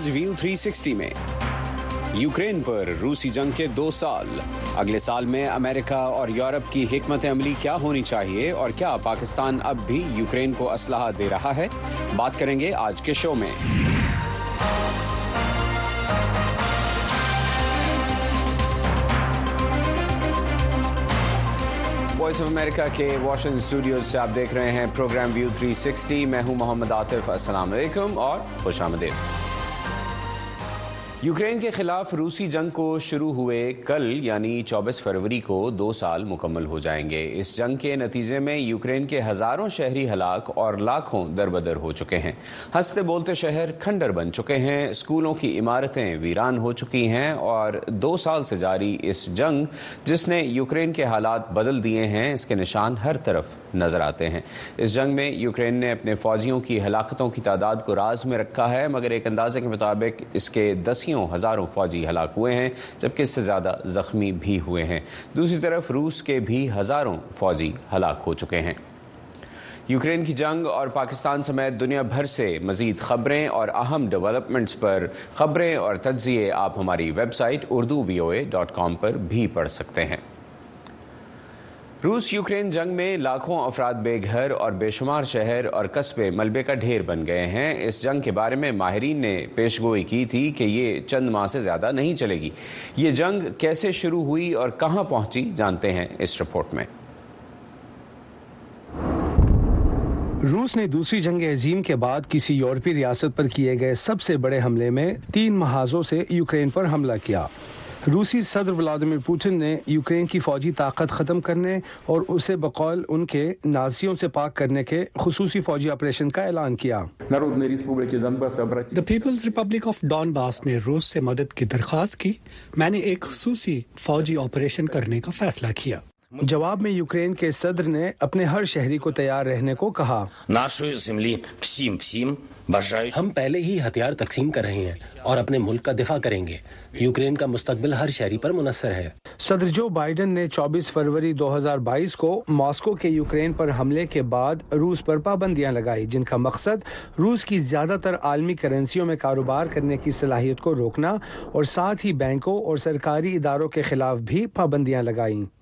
Speaker 11: آج ویو 360 میں۔ یوکرین پر روسی جنگ کے دو سال۔ اگلے سال میں امریکہ اور یورپ کی حکمت عملی کیا ہونی چاہیے اور کیا پاکستان اب بھی یوکرین کو اسلحہ دے رہا ہے؟ بات کریں گے آج کے شو میں۔ وائس آف امریکہ کے واشنگٹن اسٹوڈیوز سے آپ دیکھ رہے ہیں پروگرام ویو 360 میں ہوں محمد عاطف۔ السلام علیکم اور خوش آمدید۔ یوکرین کے خلاف روسی جنگ کو شروع ہوئے کل یعنی چوبیس فروری کو دو سال مکمل ہو جائیں گے۔ اس جنگ کے نتیجے میں یوکرین کے ہزاروں شہری ہلاک اور لاکھوں دربدر ہو چکے ہیں۔ ہنستے بولتے شہر کھنڈر بن چکے ہیں۔ اسکولوں کی عمارتیں ویران ہو چکی ہیں اور دو سال سے جاری اس جنگ جس نے یوکرین کے حالات بدل دیے ہیں، اس کے نشان ہر طرف نظر آتے ہیں۔ اس جنگ میں یوکرین نے اپنے فوجیوں کی ہلاکتوں کی تعداد کو راز میں رکھا ہے، مگر ایک اندازے کے مطابق اس کے دس ہزاروں فوجی ہلاک ہوئے ہیں، جبکہ اس سے زیادہ زخمی بھی ہوئے ہیں۔ دوسری طرف، روس کے بھی ہزاروں فوجی ہلاک ہو چکے ہیں۔ یوکرین کی جنگ اور پاکستان سمیت دنیا بھر سے مزید خبریں اور اہم ڈیولپمنٹس پر خبریں اور تجزیے آپ ہماری website Urdu V O A dot com پر بھی پڑھ سکتے ہیں۔ روس یوکرین جنگ میں لاکھوں افراد بے گھر اور بے شمار شہر اور قصبے ملبے کا ڈھیر بن گئے ہیں۔ اس جنگ کے بارے میں ماہرین نے پیش گوئی کی تھی کہ یہ چند ماہ سے زیادہ نہیں چلے گی۔ یہ جنگ کیسے شروع ہوئی اور کہاں پہنچی جانتے ہیں اس رپورٹ میں۔
Speaker 12: روس نے دوسری جنگ عظیم کے بعد کسی یورپی ریاست پر کیے گئے سب سے بڑے حملے میں تین محاذوں سے یوکرین پر حملہ کیا۔ روسی صدر ولادمیر پوٹن نے یوکرین کی فوجی طاقت ختم کرنے اور اسے بقول ان کے نازیوں سے پاک کرنے کے خصوصی فوجی آپریشن کا اعلان کیا۔
Speaker 13: People's Republic of Donbas نے روس سے مدد کی درخواست کی۔ میں نے ایک خصوصی فوجی آپریشن کرنے کا فیصلہ کیا۔
Speaker 12: جواب میں یوکرین کے صدر نے اپنے ہر شہری کو تیار رہنے کو کہا۔
Speaker 14: ہم پہلے ہی ہتھیار تقسیم کر رہے ہیں اور اپنے ملک کا دفاع کریں گے۔ یوکرین کا مستقبل ہر شہری پر منحصر ہے۔
Speaker 12: صدر جو بائیڈن نے چوبیس فروری دو ہزار بائیس کو ماسکو کے یوکرین پر حملے کے بعد روس پر پابندیاں لگائی جن کا مقصد روس کی زیادہ تر عالمی کرنسیوں میں کاروبار کرنے کی صلاحیت کو روکنا اور ساتھ ہی بینکوں اور سرکاری اداروں کے خلاف بھی پابندیاں لگائیں۔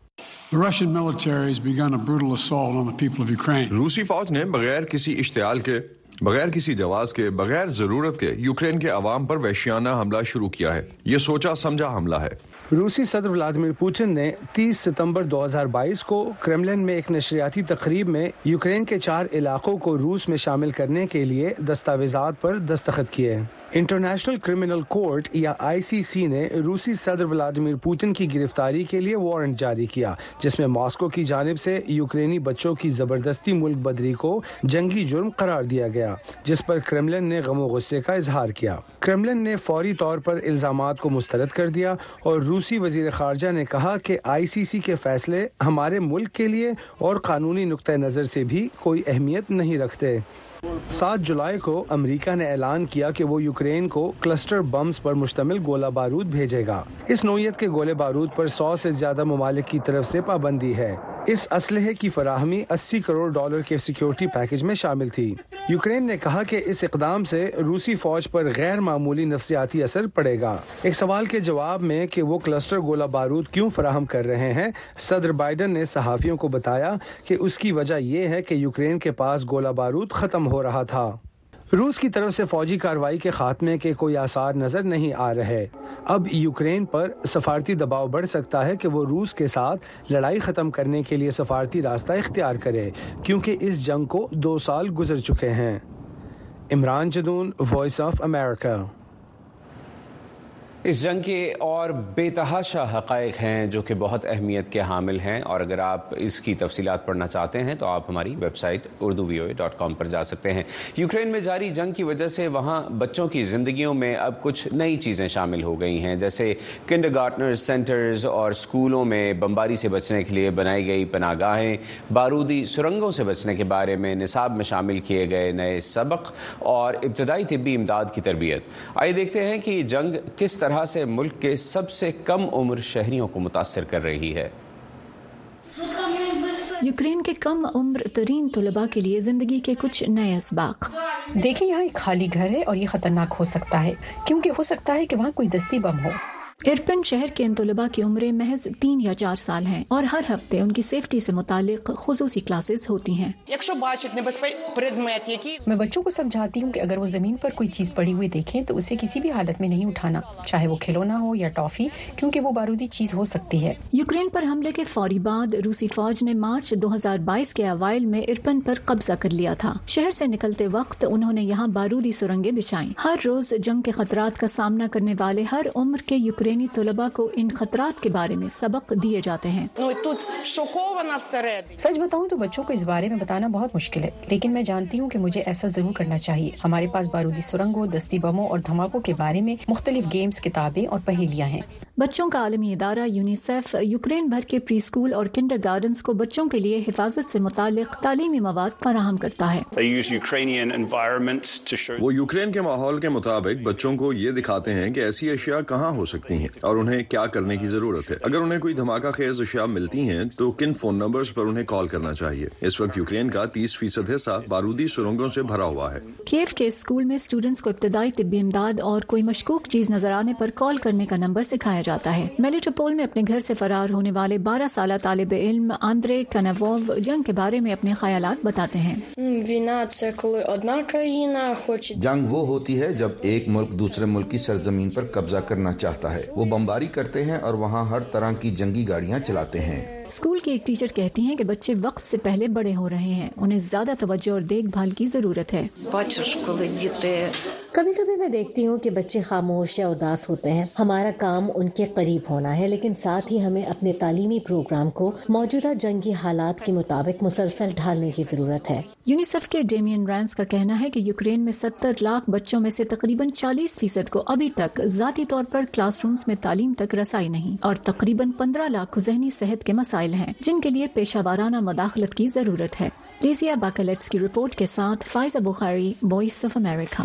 Speaker 15: روسی فوج نے بغیر کسی اشتعال کے بغیر کسی جواز کے بغیر ضرورت کے یوکرین کے عوام پر وحشیانہ حملہ شروع کیا ہے۔ یہ سوچا سمجھا حملہ ہے۔
Speaker 12: روسی صدر ولادمیر پوٹن نے تیس ستمبر دو ہزار بائیس کو کرملن میں ایک نشریاتی تقریب میں یوکرین کے چار علاقوں کو روس میں شامل کرنے کے لیے دستاویزات پر دستخط کیے۔ انٹرنیشنل کرمنل کورٹ یا آئی سی سی نے روسی صدر ولادمیر پوٹن کی گرفتاری کے لیے وارنٹ جاری کیا، جس میں ماسکو کی جانب سے یوکرینی بچوں کی زبردستی ملک بدری کو جنگی جرم قرار دیا گیا، جس پر کرملن نے غم و غصے کا اظہار کیا۔ کرملن نے فوری طور پر الزامات کو مسترد کر دیا اور روسی وزیر خارجہ نے کہا کہ آئی سی سی کے فیصلے ہمارے ملک کے لیے اور قانونی نقطۂ نظر سے بھی کوئی اہمیت نہیں رکھتے۔ سات جولائی کو امریکہ نے اعلان کیا کہ وہ یوکرین کو کلسٹر بمز پر مشتمل گولہ بارود بھیجے گا۔ اس نوعیت کے گولے بارود پر سو سے زیادہ ممالک کی طرف سے پابندی ہے۔ اس اسلحے کی فراہمی اسی کروڑ ڈالر کے سیکیورٹی پیکج میں شامل تھی۔ یوکرین نے کہا کہ اس اقدام سے روسی فوج پر غیر معمولی نفسیاتی اثر پڑے گا۔ ایک سوال کے جواب میں کہ وہ کلسٹر گولہ بارود کیوں فراہم کر رہے ہیں، صدر بائیڈن نے صحافیوں کو بتایا کہ اس کی وجہ یہ ہے کہ یوکرین کے پاس گولہ بارود ختم ہو رہا تھا۔ روس کی طرف سے فوجی کاروائی کے خاتمے کے کوئی آثار نظر نہیں آ رہے۔ اب یوکرین پر سفارتی دباؤ بڑھ سکتا ہے کہ وہ روس کے ساتھ لڑائی ختم کرنے کے لیے سفارتی راستہ اختیار کرے، کیونکہ اس جنگ کو دو سال گزر چکے ہیں۔ Imran Jadoon Voice of America
Speaker 11: اس جنگ کے اور بے تحاشا حقائق ہیں جو کہ بہت اہمیت کے حامل ہیں اور اگر آپ اس کی تفصیلات پڑھنا چاہتے ہیں تو آپ ہماری website Urdu V O A dot com پر جا سکتے ہیں۔ یوکرین میں جاری جنگ کی وجہ سے وہاں بچوں کی زندگیوں میں اب کچھ نئی چیزیں شامل ہو گئی ہیں، جیسے کنڈر گارٹنر سینٹرز اور اسکولوں میں بمباری سے بچنے کے لیے بنائی گئی پناہ گاہیں بارودی سرنگوں سے بچنے کے بارے میں نصاب میں شامل کیے گئے نئے سبق اور ابتدائی طبی امداد کی تربیت۔ آئیے دیکھتے ہیں کہ جنگ کس طرح طرح سے ملک کے سب سے کم عمر شہریوں کو متاثر کر رہی ہے۔
Speaker 16: یوکرین کے کم عمر ترین طلباء کے لیے زندگی کے کچھ نئے اسباق۔
Speaker 17: دیکھیں یہاں ایک خالی گھر ہے اور یہ خطرناک ہو سکتا ہے کیونکہ ہو سکتا ہے کہ وہاں کوئی دستی بم ہو۔
Speaker 16: ارپن شہر کے ان طلباء کی عمریں محض تین یا چار سال ہیں اور ہر ہفتے ان کی سیفٹی سے متعلق خصوصی کلاسز ہوتی
Speaker 17: ہیں۔ میں بچوں کو سمجھاتی ہوں کہ اگر وہ زمین پر کوئی چیز پڑی ہوئی دیکھیں تو اسے کسی بھی حالت میں نہیں اٹھانا چاہے وہ کھلونا ہو یا ٹافی کیونکہ وہ بارودی چیز ہو سکتی
Speaker 16: ہے۔ یوکرین پر حملے کے فوری بعد روسی فوج نے مارچ دو ہزار بائیس کے اوائل میں ارپن پر قبضہ کر لیا تھا۔ شہر سے نکلتے وقت انہوں نے یہاں بارودی سرنگیں بچھائیں۔ ہر روز جنگ کے خطرات کا سامنا کرنے والے ہر عمر کے یوکرین یوکرینی طلبہ کو ان خطرات کے بارے
Speaker 17: میں سبق دیے جاتے ہیں۔ سچ بتاؤں تو بچوں کو اس بارے میں بتانا بہت مشکل ہے لیکن میں جانتی ہوں کہ مجھے ایسا ضرور کرنا چاہیے۔ ہمارے پاس بارودی سرنگوں دستی بموں اور دھماکوں کے بارے میں مختلف
Speaker 16: گیمز کتابیں اور پہیلیاں ہیں۔ بچوں کا عالمی ادارہ یونیسیف یوکرین بھر کے پری اسکول اور کنڈر گارڈنز کو بچوں کے لیے حفاظت سے متعلق
Speaker 15: تعلیمی مواد فراہم کرتا ہے۔ وہ یوکرین کے ماحول کے مطابق بچوں کو یہ دکھاتے ہیں کہ ایسی اشیاء کہاں ہو سکتی ہیں اور انہیں کیا کرنے کی ضرورت ہے۔ اگر انہیں کوئی دھماکہ خیز اشیاء ملتی ہیں تو کن فون نمبرز پر انہیں کال کرنا چاہیے؟ اس وقت یوکرین کا تیس فیصد حصہ بارودی
Speaker 16: سرنگوں سے بھرا ہوا ہے۔ کیف کے اسکول میں اسٹوڈنٹس کو ابتدائی طبی امداد اور کوئی مشکوک چیز نظر آنے پر کال کرنے کا نمبر سکھایا جاتا ہے۔ میلیٹوپول میں اپنے گھر سے فرار ہونے والے بارہ سالہ طالب علم آندرے کنووو جنگ کے بارے
Speaker 18: میں اپنے خیالات بتاتے ہیں۔ جنگ وہ ہوتی ہے جب ایک ملک دوسرے ملک کی سرزمین پر قبضہ کرنا چاہتا ہے۔ وہ بمباری کرتے ہیں اور وہاں ہر طرح
Speaker 16: کی جنگی گاڑیاں چلاتے ہیں۔ اسکول کی ایک ٹیچر کہتی ہیں کہ بچے وقت سے پہلے بڑے ہو رہے ہیں۔ انہیں زیادہ توجہ
Speaker 19: اور دیکھ بھال کی ضرورت ہے۔ کبھی کبھی میں دیکھتی ہوں کہ بچے خاموش یا اداس ہوتے ہیں۔ ہمارا کام ان کے قریب ہونا ہے لیکن ساتھ ہی ہمیں اپنے تعلیمی پروگرام کو موجودہ جنگی حالات
Speaker 16: کے مطابق مسلسل ڈھالنے کی ضرورت ہے۔ یونیسف کے ڈیمین رینس کا کہنا ہے کہ یوکرین میں ستر لاکھ بچوں میں سے تقریباً چالیس فیصد کو ابھی تک ذاتی طور پر کلاس رومز میں تعلیم تک رسائی نہیں اور تقریباً پندرہ لاکھ ذہنی صحت کے مسائل مسائل ہیں جن کے لیے پیشہ وارانہ مداخلت کی ضرورت ہے۔ لیزیا باکلیٹس
Speaker 11: کی رپورٹ کے ساتھ Faiza Bukhari Voice of America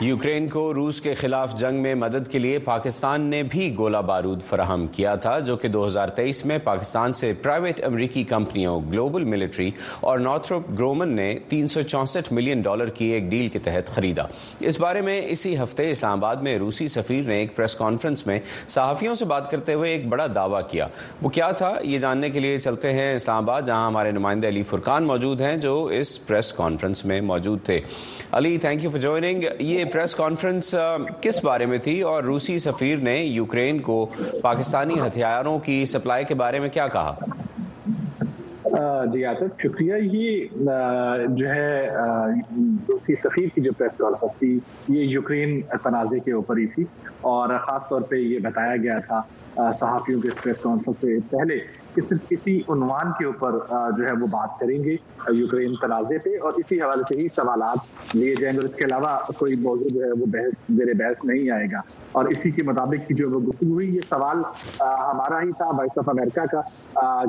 Speaker 11: Ukraine کو روس کے خلاف جنگ میں مدد کے لیے پاکستان نے بھی گولہ بارود فراہم کیا تھا، جو کہ دو ہزار تیئیس میں پاکستان سے پرائیویٹ امریکی کمپنیوں گلوبل ملٹری اور نارتھروپ گرومن نے تین سو چونسٹھ ملین ڈالر کی ایک ڈیل کے تحت خریدا۔ اس بارے میں اسی ہفتے اسلام آباد میں روسی سفیر نے ایک پریس کانفرنس میں صحافیوں سے بات کرتے ہوئے ایک بڑا دعویٰ کیا۔ وہ کیا تھا؟ یہ جاننے کے لیے چلتے ہیں اسلام آباد، جہاں ہمارے نمائندے علی فرقان موجود ہیں، جو اس پریس کانفرنس میں موجود تھے۔ Ali thank you for joining یہ پریس کانفرنس کس بارے میں تھی؟
Speaker 20: اور روسی سفیر نے یوکرین کو پاکستانی ہتھیاروں کی سپلائی کے بارے میں کیا کہا؟ جی آتف شکریہ. یہ جو ہے روسی سفیر کی جو پریس کانفرنس تھی، یہ یوکرین تنازع کے اوپر ہی تھی اور خاص طور پہ یہ بتایا گیا تھا صحافیوں کے پریس کانفرنس سے پہلے صرف کسی عنوان کے اوپر جو ہے وہ بات کریں گے یوکرین تنازع پہ اور اسی حوالے سے ہی سوالات لیے جائیں گے اور اس کے علاوہ کوئی موضوع جو ہے وہ بحث، زیر بحث نہیں آئے گا اور اسی کے مطابق کی جو وہ گفتگو ہوئی، یہ سوال ہمارا ہی تھا وائس آف امریکہ کا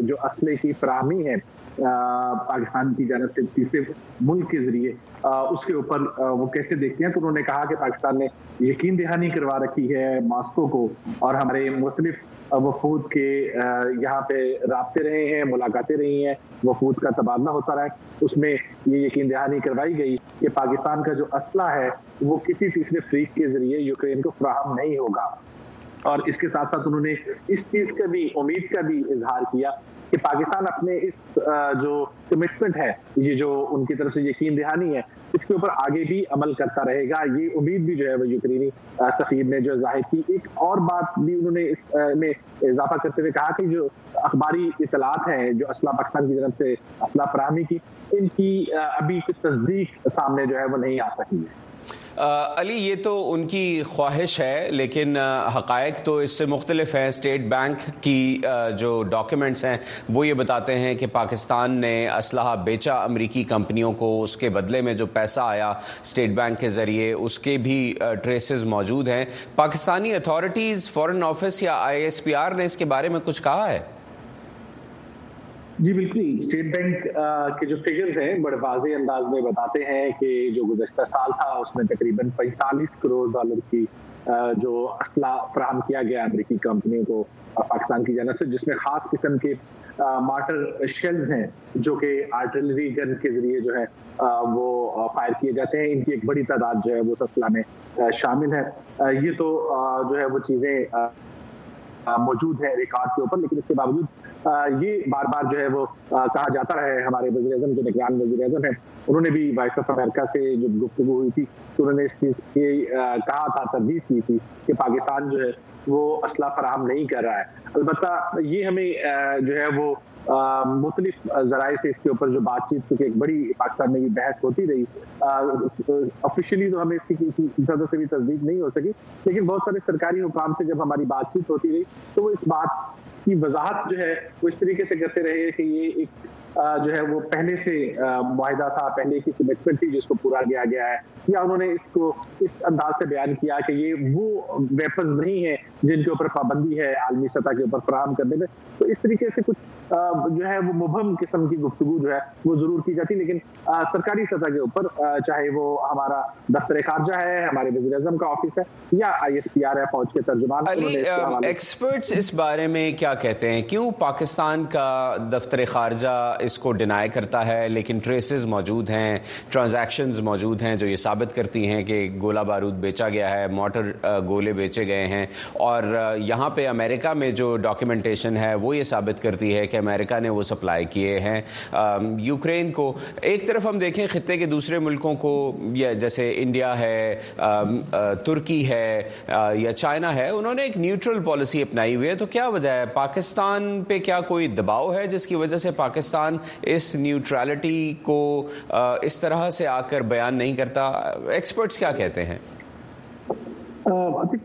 Speaker 20: جو اسلحے کی فراہمی ہے پاکستان کی جانب سے تیسرے ملک کے ذریعے اس کے اوپر وہ کیسے دیکھتے ہیں؟ تو انہوں نے کہا کہ پاکستان نے یقین دہانی کروا رکھی ہے ماسکو کو اور ہمارے مختلف وفود کے یہاں پہ رابطے رہے ہیں، ملاقاتیں رہی ہیں وفود کا تبادلہ ہوتا رہا ہے۔ اس میں یہ یقین دہانی کروائی گئی کہ پاکستان کا جو اسلحہ ہے، وہ کسی تیسرے فریق کے ذریعے یوکرین کو فراہم نہیں ہوگا۔ اور اس کے ساتھ ساتھ انہوں نے اس چیز کا بھی، امید کا بھی اظہار کیا کہ پاکستان اپنے اس جو کمٹمنٹ ہے، یہ جو ان کی طرف سے یقین دہانی ہے، اس کے اوپر آگے بھی عمل کرتا رہے گا۔ یہ امید بھی جو ہے وہ یوکرینی سفیر نے جو ظاہر کی۔ ایک اور بات بھی انہوں نے اس میں اضافہ کرتے ہوئے کہا کہ
Speaker 11: جو اخباری اطلاعات ہیں، جو اسلحہ پاکستان کی طرف سے اسلحہ فراہمی کی، ان کی ابھی کچھ تصدیق سامنے جو ہے وہ نہیں آ سکی ہے۔ علی، یہ تو ان کی خواہش ہے، لیکن حقائق تو اس سے مختلف ہیں۔ اسٹیٹ بینک کی جو ڈاکیومنٹس ہیں، وہ یہ بتاتے ہیں کہ پاکستان نے اسلحہ بیچا امریکی کمپنیوں کو، اس کے بدلے
Speaker 20: میں جو پیسہ آیا اسٹیٹ بینک کے ذریعے، اس کے بھی ٹریسز موجود ہیں۔ پاکستانی اتھارٹیز فورن آفس یا آئی ایس پی آر نے اس
Speaker 11: کے بارے میں کچھ کہا ہے؟
Speaker 20: جی بالکل اسٹیٹ بینک کے جو فگرز ہیں، بڑے واضح انداز میں بتاتے ہیں کہ جو گزشتہ سال تھا، اس میں تقریباً پینتالیس کروڑ ڈالر کی جو اسلحہ فراہم کیا گیا امریکی کمپنیوں کو پاکستان کی جانب سے، جس میں خاص قسم کے مارٹر شیلز ہیں، جو کہ آرٹلری گن کے ذریعے جو ہے وہ فائر کیے جاتے ہیں۔ ان کی ایک بڑی تعداد جو ہے، وہ اسلحہ میں شامل ہے۔ یہ تو جو ہے، وہ چیزیں موجود ہیں ریکارڈ کے اوپر، لیکن اس کے باوجود یہ بار بار جو ہے وہ کہا جاتا رہے ہمارے وزیر اعظم جو نگران وزیر اعظم ہیں، انہوں نے بھی وائس آف امریکہ سے جو گفتگو ہوئی تھی، تو انہوں نے اس چیز کی کہا تھا تردید کی تھی کہ پاکستان جو ہے وہ اسلحہ فراہم نہیں کر رہا ہے۔ البتہ یہ ہمیں جو ہے وہ مختلف ذرائع سے اس کے اوپر جو بات چیت، کیونکہ ایک بڑی پاکستان میں یہ بحث ہوتی رہی آفیشیلی تو ہمیں اس کی زیادہ سے بھی تصدیق نہیں ہو سکی، لیکن بہت سارے سرکاری حکام سے جب ہماری بات چیت ہوتی رہی، تو وہ اس بات کی وضاحت جو ہے وہ اس طریقے سے کرتے رہے کہ یہ ایک جو ہے وہ پہلے سے معاہدہ تھا، پہلے کی کمٹمنٹ تھی، جس کو پورا کیا گیا ہے۔ یا انہوں نے اس کو اس انداز سے بیان کیا کہ یہ وہ ویپنز نہیں ہیں جن کے اوپر پابندی ہے عالمی سطح کے اوپر فراہم کرنے میں۔ تو اس طریقے سے کچھ جو ہے وہ مبہم قسم کی گفتگو جو ہے وہ ضرور کی جاتی لیکن سرکاری سطح کے اوپر چاہے وہ ہمارا دفتر خارجہ ہے ہمارے وزیر اعظم کا آفس ہے یا آئی ایس پی آر ہے فوج کے ترجمان
Speaker 11: ایکسپرٹس اس بارے میں کیا کہتے ہیں؟ کیوں پاکستان کا دفتر خارجہ اس کو ڈینائی کرتا ہے لیکن ٹریسز موجود ہیں ٹرانزیکشنز موجود ہیں جو یہ ثابت کرتی ہیں کہ گولہ بارود بیچا گیا ہے موٹر گولے بیچے گئے ہیں اور یہاں پہ امریکہ میں جو ڈاکیومنٹیشن ہے وہ یہ ثابت کرتی ہے کہ امریکہ نے وہ سپلائی کیے ہیں۔ یوکرین کو ایک طرف ہم دیکھیں خطے کے دوسرے ملکوں کو جیسے انڈیا ہے ترکی ہے یا چائنا ہے، انہوں نے ایک نیوٹرل پالیسی اپنائی ہوئی ہے۔ تو کیا وجہ ہے؟ پاکستان پہ کیا کوئی دباؤ ہے جس کی وجہ سے پاکستان اس نیوٹرالٹی کو اس طرح سے آ کر بیان نہیں کرتا؟ ایکسپرٹس کیا کہتے ہیں؟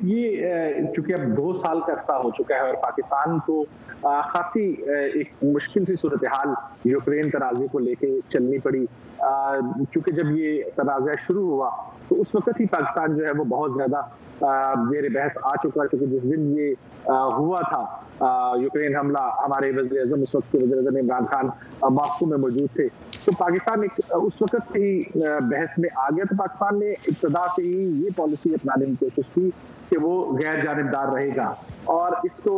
Speaker 20: یہ چونکہ اب دو سال کا عرصہ ہو چکا ہے اور پاکستان کو خاصی ایک مشکل سی صورتحال یوکرین تنازع کو لے کے چلنی پڑی۔ چونکہ جب یہ تنازع شروع ہوا، تو اس وقت ہی پاکستان جو ہے وہ بہت زیادہ زیر بحث آ چکا کیونکہ جس دن یہ ہوا تھا یوکرین حملہ، ہمارے وزیر اعظم، اس وقت کے وزیر اعظم عمران خان ماسکو میں موجود تھے۔ تو پاکستان اس وقت سے ہی بحث میں آ گیا تو پاکستان نے ابتدا سے ہی یہ پالیسی اپنانے کی کوشش کی کہ وہ غیر جانبدار رہے گا۔ اور اس کو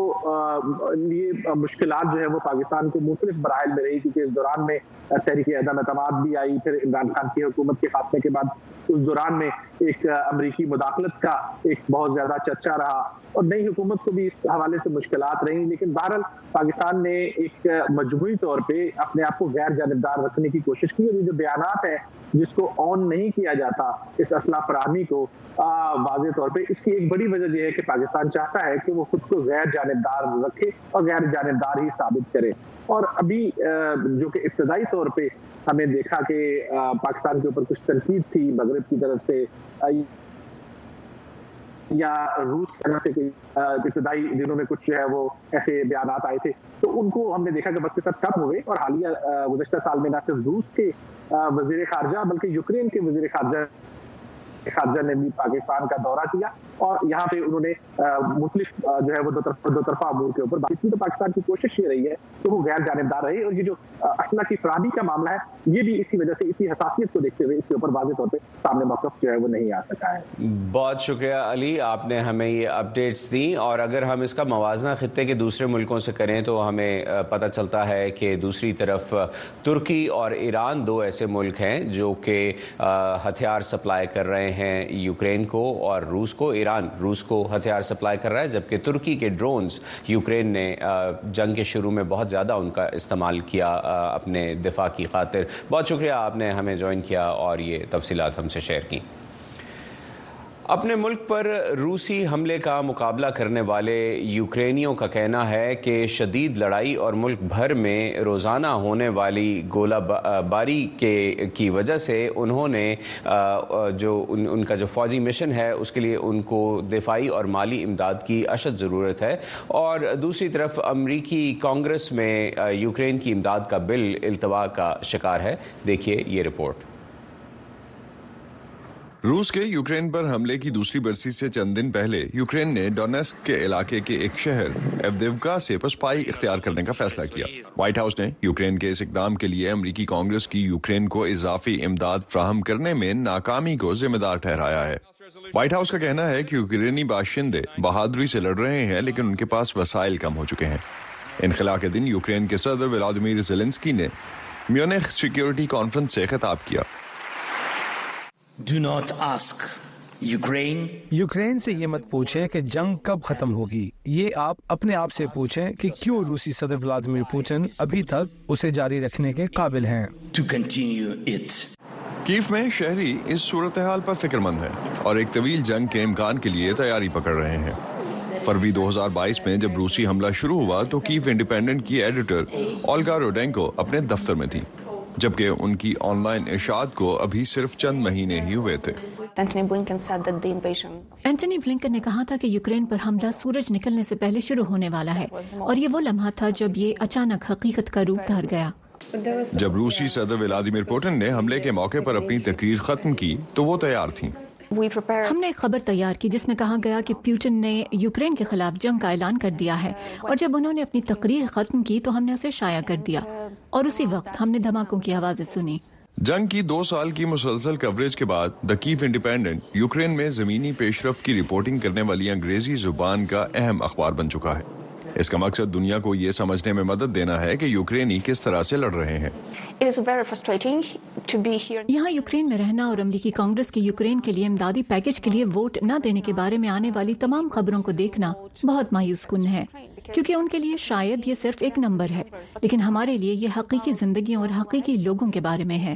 Speaker 20: یہ مشکلات جو ہے وہ پاکستان کو مختلف مراحل میں رہی، کیونکہ اس دوران میں تحریک عدم اعتماد بھی آئی، پھر عمران خان کی حکومت کے فاصلے کے بعد اس دوران میں ایک امریکی مداخلت کا ایک بہت زیادہ چرچا رہا۔ اور نئی حکومت کو بھی اس حوالے سے مشکلات رہی لیکن بہرحال پاکستان نے ایک مجموعی طور پہ اپنے آپ کو غیر جانبدار رکھنے کی کوشش کی۔ اور یہ جو بیانات ہیں جس کو آن نہیں کیا جاتا اس اسلحہ فراہمی کو واضح طور پہ اس کی ایک بڑی وجہ یہ ہے کہ پاکستان چاہتا ہے کہ وہ خود کو غیر جانبدار رکھے اور غیر جانبدار ہی ثابت کرے۔ اور ابھی جو کہ ابتدائی طور پہ ہمیں دیکھا کہ پاکستان کے اوپر کچھ تنقید تھی مغرب کی طرف سے یا روس کی طرف سے ابتدائی دنوں میں کچھ جو ہے وہ ایسے بیانات آئے تھے۔ تو ان کو ہم نے دیکھا کہ بس کے ساتھ کم ہوئے اور حالیہ گزشتہ سال میں نہ صرف روس کے وزیر خارجہ بلکہ یوکرین کے وزیر خارجہ خارجہ نے بھی پاکستان کا دورہ کیا اور یہاں پہ انہوں نے مختلف جو ہے وہ دو دو طرفہ امور کے اوپر بات کی۔ تو پاکستان کی کوشش یہ رہی ہے کہ وہ غیر جانبدار رہے اور یہ جو اسلحہ کی فراہمی کا معاملہ ہے، یہ بھی اسی وجہ سے، اسی حساسیت کو دیکھتے ہوئے اس کے اوپر واضح طور پہ سامنے موقف جو ہے وہ نہیں آ سکا ہے۔
Speaker 11: بہت شکریہ علی، آپ نے ہمیں یہ اپڈیٹس دی اور اگر ہم اس کا موازنہ خطے کے دوسرے ملکوں سے کریں تو ہمیں پتہ چلتا ہے کہ دوسری طرف ترکی اور ایران دو ایسے ملک ہیں جو کہ ہتھیار سپلائی کر رہے ہیں ہیں یوکرین کو اور روس کو، ایران روس کو ہتھیار سپلائی کر رہا ہے، جبکہ ترکی کے ڈرونز یوکرین نے جنگ کے شروع میں بہت زیادہ ان کا استعمال کیا اپنے دفاع کی خاطر۔ بہت شکریہ، آپ نے ہمیں جوائن کیا اور یہ تفصیلات ہم سے شیئر کی۔ اپنے ملک پر روسی حملے کا مقابلہ کرنے والے یوکرینیوں کا کہنا ہے کہ شدید لڑائی اور ملک بھر میں روزانہ ہونے والی گولہ باری کے کی وجہ سے انہوں نے جو ان کا جو فوجی مشن ہے، اس کے لیے ان کو دفاعی اور مالی امداد کی اشد ضرورت ہے۔ اور دوسری طرف امریکی کانگریس میں یوکرین کی امداد کا بل التوا کا شکار ہے۔ دیکھیے یہ رپورٹ۔
Speaker 15: روس کے یوکرین پر حملے کی دوسری برسی سے چند دن پہلے یوکرین نے ڈونیسک کے علاقے کے ایک شہر ایودیوکا سے پسپائی اختیار کرنے کا فیصلہ کیا۔ وائٹ ہاؤس نے یوکرین کے اس اقدام کے لیے امریکی کانگریس کی یوکرین کو اضافی امداد فراہم کرنے میں ناکامی کو ذمہ دار ٹھہرایا ہے۔ وائٹ ہاؤس کا کہنا ہے کہ یوکرینی باشندے بہادری سے لڑ رہے ہیں لیکن ان کے پاس وسائل کم ہو چکے ہیں۔ انخلا کے دن یوکرین کے صدر ولادیمیر زیلنسکی نے میونخ سیکیورٹی کانفرنس سے خطاب کیا۔
Speaker 21: Do not ask Ukraine
Speaker 12: Ukraine سے یہ مت پوچھیں کہ جنگ کب ختم ہوگی۔ یہ آپ اپنے آپ سے پوچھیں کہ کیوں روسی صدر ولادیمیر پوٹن ابھی تک اسے جاری رکھنے کے قابل ہیں۔
Speaker 21: ٹو کنٹینیو اٹ
Speaker 15: کیف میں شہری اس صورتحال پر فکر مند ہیں اور ایک طویل جنگ کے امکان کے لیے تیاری پکڑ رہے ہیں۔ فروری دو ہزار بائیس میں جب روسی حملہ شروع ہوا تو کیف انڈیپینڈنٹ کی ایڈیٹر اولگا روڈینکو اپنے دفتر میں تھی جبکہ ان کی آن لائن اشاعت کو ابھی صرف چند مہینے ہی ہوئے تھے۔
Speaker 16: اینٹنی بلنکن نے کہا تھا کہ یوکرین پر حملہ سورج نکلنے سے پہلے شروع ہونے والا ہے اور یہ وہ لمحہ تھا جب یہ اچانک حقیقت کا روپ دھار گیا۔
Speaker 15: جب روسی صدر ولادیمیر پوٹن نے حملے کے موقع پر اپنی تقریر ختم کی تو وہ تیار تھیں۔
Speaker 16: ہم نے ایک خبر تیار کی جس میں کہا گیا کہ پیوٹن نے یوکرین کے خلاف جنگ کا اعلان کر دیا ہے اور جب انہوں نے اپنی تقریر ختم کی تو ہم نے اسے شائع کر دیا اور اسی وقت ہم نے دھماکوں کی آوازیں سنی۔
Speaker 15: جنگ کی دو سال کی مسلسل کوریج کے بعد دا کیف انڈیپینڈنٹ یوکرین میں زمینی پیش رفت کی رپورٹنگ کرنے والی انگریزی زبان کا اہم اخبار بن چکا ہے۔ اس کا مقصد دنیا کو یہ سمجھنے میں مدد دینا ہے کہ یوکرینی کس طرح سے لڑ رہے ہیں۔
Speaker 16: یہاں یوکرین میں رہنا اور امریکی کانگریس کے یوکرین کے لیے امدادی پیکج کے لیے ووٹ نہ دینے کے بارے میں آنے والی تمام خبروں کو دیکھنا بہت مایوس کن ہے کیونکہ ان کے لیے شاید یہ صرف ایک نمبر ہے لیکن ہمارے لیے یہ حقیقی زندگی اور حقیقی لوگوں کے بارے میں ہے۔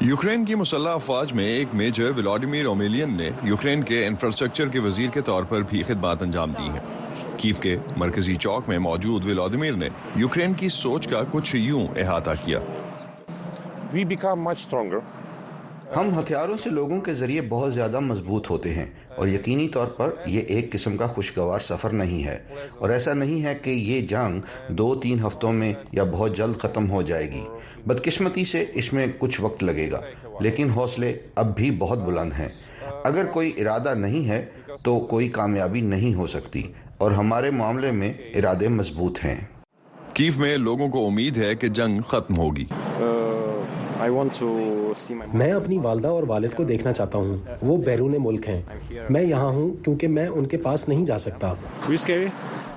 Speaker 15: یوکرین کی مسلح افواج میں ایک میجر ولادیمیر اومیلین نے یوکرین کے انفراسٹرکچر کے وزیر کے طور پر بھی خدمات انجام دی ہیں۔ کیف کے مرکزی چوک میں موجود ولادیمیر نے یوکرین کی سوچ کا کچھ یوں احاطہ کیا۔
Speaker 18: ہم ہتھیاروں سے لوگوں کے ذریعے بہت زیادہ مضبوط ہوتے ہیں اور یقینی طور پر یہ ایک قسم کا خوشگوار سفر نہیں ہے۔ اور ایسا نہیں ہے کہ یہ جنگ دو تین ہفتوں میں یا بہت جلد ختم ہو جائے گی۔ بدقسمتی سے اس میں کچھ وقت لگے گا لیکن حوصلے اب بھی بہت بلند ہیں۔ اگر کوئی ارادہ نہیں ہے تو کوئی کامیابی نہیں ہو سکتی۔ اور ہمارے معاملے میں ارادے مضبوط ہیں۔
Speaker 15: کیف میں لوگوں کو امید ہے کہ جنگ ختم ہوگی۔
Speaker 14: میں اپنی والدہ اور والد کو دیکھنا چاہتا ہوں۔ وہ بیرون ملک ہیں۔ میں یہاں ہوں کیونکہ میں ان کے پاس نہیں جا سکتا۔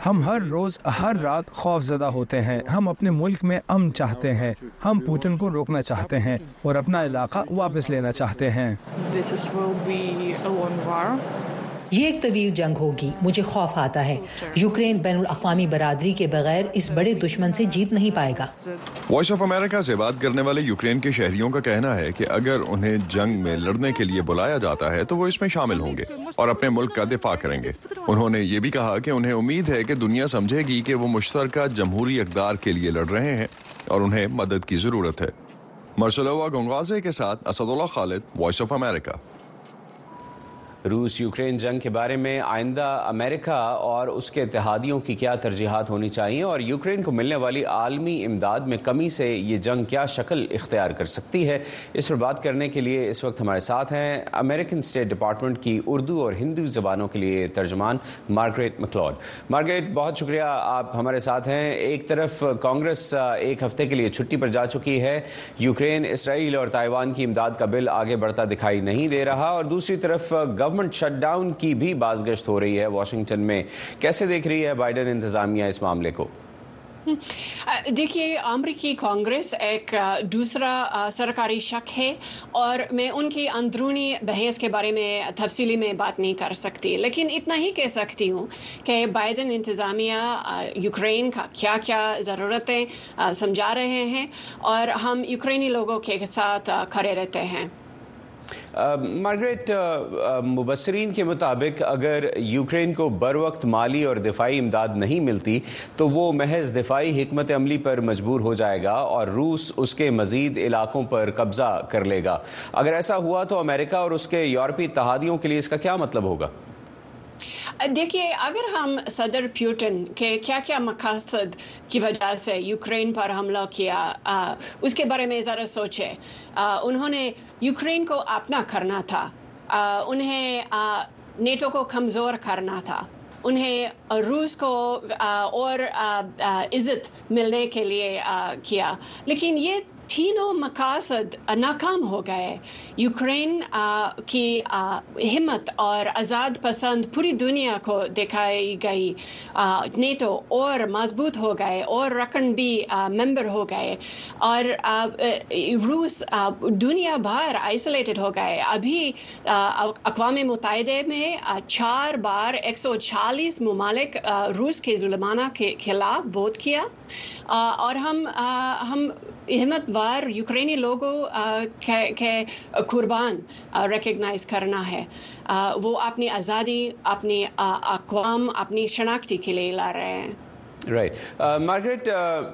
Speaker 12: ہم ہر روز ہر رات خوف زدہ ہوتے ہیں۔ ہم اپنے ملک میں امن چاہتے ہیں۔ ہم پوٹن کو روکنا چاہتے ہیں اور اپنا علاقہ واپس لینا چاہتے ہیں۔
Speaker 22: یہ ایک طویل جنگ ہوگی۔ مجھے خوف آتا ہے۔ یوکرین بین الاقوامی برادری کے بغیر اس بڑے دشمن سے جیت نہیں پائے گا۔
Speaker 15: وائس آف امریکہ سے بات کرنے والے یوکرین کے شہریوں کا کہنا ہے کہ اگر انہیں جنگ میں لڑنے کے لیے بلایا جاتا ہے تو وہ اس میں شامل ہوں گے اور اپنے ملک کا دفاع کریں گے۔ انہوں نے یہ بھی کہا کہ انہیں امید ہے کہ دنیا سمجھے گی کہ وہ مشترکہ جمہوری اقدار کے لیے لڑ رہے ہیں اور انہیں مدد کی ضرورت ہے۔ مرسلوا گنگازے کے ساتھ Asadullah Khalid voice of America
Speaker 11: روس یوکرین جنگ کے بارے میں آئندہ امریکہ اور اس کے اتحادیوں کی کیا ترجیحات ہونی چاہیے اور یوکرین کو ملنے والی عالمی امداد میں کمی سے یہ جنگ کیا شکل اختیار کر سکتی ہے، اس پر بات کرنے کے لیے اس وقت ہمارے ساتھ ہیں امریکن اسٹیٹ ڈپارٹمنٹ کی اردو اور ہندو زبانوں کے لیے ترجمان مارگریٹ مکلوڈ۔ مارگریٹ، بہت شکریہ آپ ہمارے ساتھ ہیں۔ ایک طرف کانگریس ایک ہفتے کے لیے چھٹی پر جا چکی ہے۔ یوکرین، اسرائیل اور تائیوان کی امداد کا بل آگے بڑھتا دکھائی نہیں دے رہا اور دوسری طرف گو گورنمنٹ شٹ ڈاؤن کی بھی بازگشت ہو رہی ہے واشنگٹن میں۔ کیسے دیکھ رہی ہے بائیڈن انتظامیہ اس معاملے کو؟
Speaker 23: دیکھیے، امریکی کانگریس ایک دوسرا سرکاری شک ہے اور میں ان کی اندرونی بحث کے بارے میں تفصیلی میں بات نہیں کر سکتی۔ لیکن اتنا ہی کہہ سکتی ہوں کہ بائیڈن انتظامیہ یوکرین کا کیا کیا ضرورتیں سمجھا رہے ہیں اور ہم یوکرینی لوگوں کے ساتھ کھڑے رہتے ہیں۔
Speaker 11: مارگریٹ مبصرین کے مطابق اگر یوکرین کو بر وقت مالی اور دفاعی امداد نہیں ملتی، تو وہ محض دفاعی حکمت عملی پر مجبور ہو جائے گا اور روس اس کے مزید علاقوں پر قبضہ کر لے گا۔ اگر ایسا ہوا تو امریکہ اور اس کے یورپی اتحادیوں کے لیے اس کا کیا مطلب ہوگا؟
Speaker 23: دیکھیے، اگر ہم صدر پیوٹن کے کیا کیا مقاصد کی وجہ سے یوکرین پر حملہ کیا اس کے بارے میں ذرا سوچے انہوں نے یوکرین کو اپنا کرنا تھا۔ انہیں نیٹو کو کمزور کرنا تھا۔ انہیں روس کو اور عزت ملنے کے لیے کیا۔ لیکن یہ تینوں مقاصد ناکام ہو گئے۔ یوکرین کی ہمت اور آزاد پسند پوری دنیا کو دکھائی گئی۔ نیٹو اور مضبوط ہو گئے اور رکن بھی ممبر ہو گئے۔ اور روس دنیا بھر آئسولیٹڈ ہو گئے۔ ابھی اقوام متحدہ میں چار بار ایک سو چالیس ممالک روس کے ظلمانہ کے خلاف ووٹ کیا۔ اور ہم ہم ہمت وار یوکرینی لوگوں کے قربان ریکگنائز کرنا ہے۔ وہ اپنی آزادی، اپنی اقوام، اپنی شناختی کے لیے لا رہے ہیں۔
Speaker 11: رائٹ مارگریٹ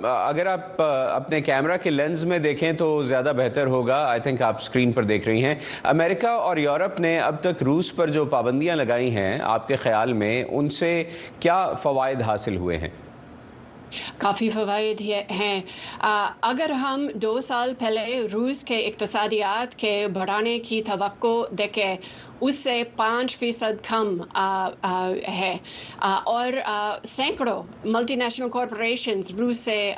Speaker 11: اگر آپ اپنے کیمرہ کے لینز میں دیکھیں تو زیادہ بہتر ہوگا۔ آئی تھنک آپ اسکرین پر دیکھ رہی ہیں۔ امریکہ اور یورپ نے اب تک روس پر جو پابندیاں لگائی ہیں آپ کے خیال میں ان سے کیا فوائد حاصل ہوئے ہیں؟
Speaker 23: کافی فوائد ہیں۔ اگر ہم دو سال پہلے روس کے اقتصادیات کے بڑھانے کی توقع دیکھیں اس سے پانچ فیصد کم ہے۔ اور سینکڑوں ملٹی نیشنل کارپوریشن روس سے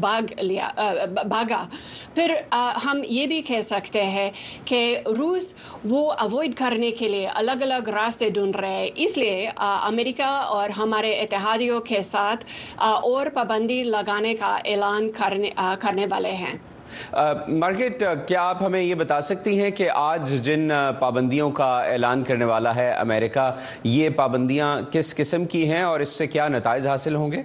Speaker 23: باغ لیا بھاگا پھر ہم یہ بھی کہہ سکتے ہیں کہ روس وہ اوائڈ کرنے کے لیے الگ الگ راستے ڈھونڈ رہے اس لیے امریکہ اور ہمارے اتحادیوں کے ساتھ اور پابندی لگانے کا اعلان کرنے والے ہیں۔
Speaker 11: مارکیٹ کیا آپ ہمیں یہ بتا سکتی ہیں کہ آج جن پابندیوں کا اعلان کرنے والا ہے امریکہ، یہ پابندیاں کس قسم کی ہیں اور اس سے کیا نتائج حاصل ہوں گے؟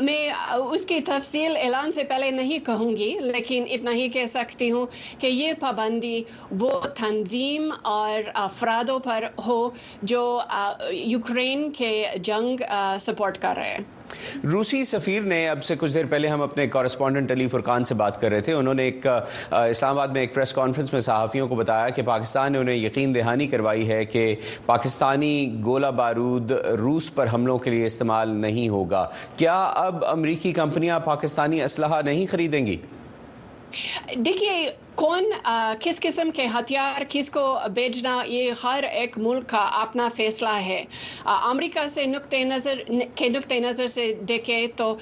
Speaker 23: میں اس کی تفصیل اعلان سے پہلے نہیں کہوں گی، لیکن اتنا ہی کہہ سکتی ہوں کہ یہ پابندی وہ تنظیم اور افرادوں پر ہو جو یوکرین کے جنگ سپورٹ کر رہے ہیں۔
Speaker 11: روسی سفیر نے اب سے کچھ دیر پہلے ہم اپنے کورسپونڈنٹ علی فرقان سے بات کر رہے تھے۔ انہوں نے ایک اسلام آباد میں ایک پریس کانفرنس میں صحافیوں کو بتایا کہ پاکستان نے انہیں یقین دہانی کروائی ہے کہ پاکستانی گولہ بارود روس پر حملوں کے لیے استعمال نہیں ہوگا۔ کیا اب امریکی کمپنیاں پاکستانی اسلحہ نہیں خریدیں گی؟
Speaker 23: دیکھیے کون کس قسم کے ہتھیار، کس کو بیچنا، یہ ہر ایک ملک کا اپنا فیصلہ ہے۔ امریکہ سے نقطۂ نظر کے نقطۂ نظر سے دیکھے تو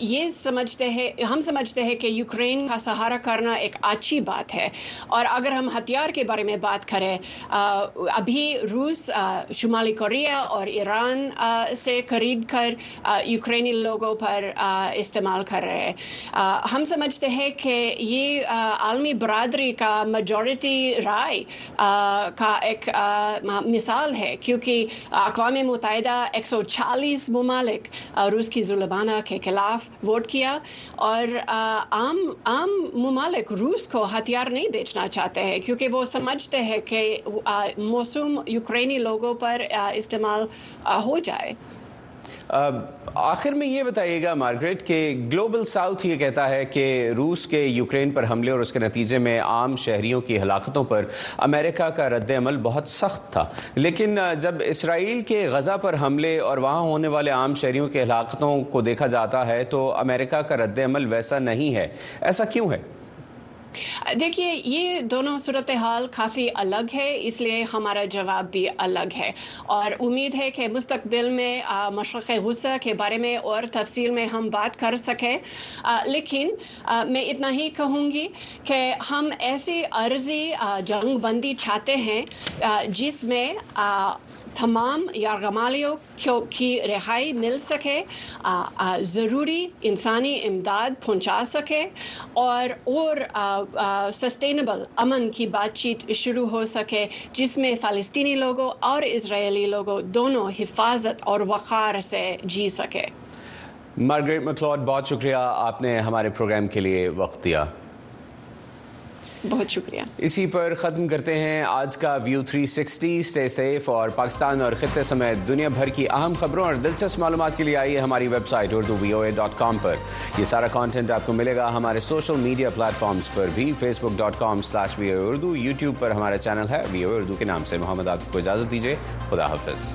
Speaker 23: یہ سمجھتے ہیں، ہم سمجھتے ہیں کہ یوکرین کا سہارا کرنا ایک اچھی بات ہے۔ اور اگر ہم ہتھیار کے بارے میں بات کریں ابھی روس شمالی کوریا اور ایران سے خرید کر یوکرینی لوگوں پر استعمال کر رہے ہیں۔ ہم سمجھتے ہیں کہ یہ عالمی برادری کا میجورٹی رائے کا ایک مثال ہے۔ کیونکہ اقوام متحدہ ایک سو چالیس ممالک روس کی ظلمانہ کے خلاف ووٹ کیا۔ اور عام عام ممالک روس کو ہتھیار نہیں بیچنا چاہتے ہیں، کیونکہ وہ سمجھتے ہیں کہ موسم یوکرینی لوگوں پر استعمال ہو جائے۔
Speaker 11: آخر میں یہ بتائیے گا مارگریٹ کہ گلوبل ساؤتھ یہ کہتا ہے کہ روس کے یوکرین پر حملے اور اس کے نتیجے میں عام شہریوں کی ہلاکتوں پر امریکہ کا رد عمل بہت سخت تھا۔ لیکن جب اسرائیل کے غزہ پر حملے اور وہاں ہونے والے عام شہریوں کی ہلاکتوں کو دیکھا جاتا ہے تو امریکہ کا رد عمل ویسا نہیں ہے۔ ایسا کیوں ہے؟
Speaker 23: دیکھیے، یہ دونوں صورتحال کافی الگ ہے، اس لیے ہمارا جواب بھی الگ ہے۔ اور امید ہے کہ مستقبل میں مشرق غصہ کے بارے میں اور تفصیل میں ہم بات کر سکیں۔ لیکن میں اتنا ہی کہوں گی کہ ہم ایسی عرضی جنگ بندی چاہتے ہیں جس میں تمام یارغمالیوں کی رہائی مل سکے ضروری انسانی امداد پہنچا سکے اور اور سسٹینبل امن کی بات چیت شروع ہو سکے، جس میں فلسطینی لوگوں اور اسرائیلی لوگوں دونوں حفاظت اور وقار سے جی سکے۔
Speaker 11: مارگریٹ مکلوڈ بہت شکریہ، آپ نے ہمارے پروگرام کے لیے وقت دیا۔ (laughs)
Speaker 23: بہت شکریہ۔
Speaker 11: اسی پر ختم کرتے ہیں آج کا ویو 360 سٹے سیف اور پاکستان اور خطے سمیت دنیا بھر کی اہم خبروں اور دلچسپ معلومات کے لیے آئیے ہماری website Urdu V O A dot com پر۔ یہ سارا کانٹینٹ آپ کو ملے گا ہمارے سوشل میڈیا پلیٹ فارمز پر بھی۔ Facebook dot com slash V O Urdu. YouTube پر ہمارا چینل ہے وی او اردو کے نام سے۔ محمد، آپ کو اجازت دیجیے۔ خدا حافظ۔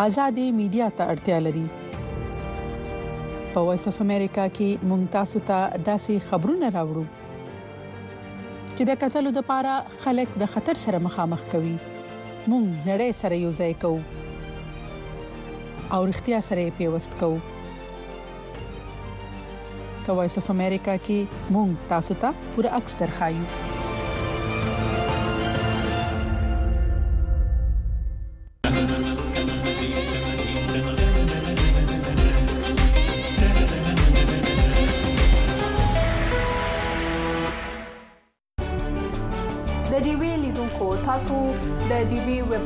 Speaker 24: آزادې میډیا ته اړتیا لري. په وایس اف امریکا کې ممتاز ته داسې خبرونه راوړو چې د قتل لپاره خلک د خطر سره مخامخ کوي. مونږ نړۍ سره یو ځای کوو او اړتیا سره پیوست کوو. په وایس اف امریکا کې مونږ تاسو ته پوره عکس درخایو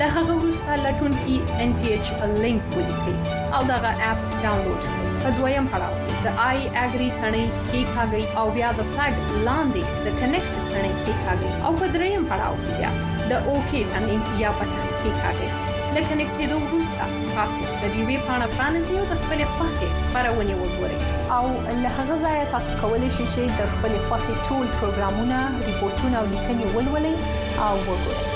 Speaker 25: له هغه وروسته لټون کې ان ټي ایچ لینک ولیکئ او دا اپ ډاونلوډ کړئ په دویم پړاو د آی اګری ثنې کې ښاګي او بیا د فلګ لاندې د کنیکټ ثنې کې ښاګي او په دریم پړاو کې بیا د اوکی ثنې یا پټه کې ښاګي لکه نکټېدو وروسته تاسو د دې پاڼه پرانیزئ او د خپل خوښې خبرونه وګورئ. او له هغه ځایه تاسو کولی شئ چې د خپل خوښې ټول پروګرامونه ریپورتونه او لیکنې ولولئ او وګورئ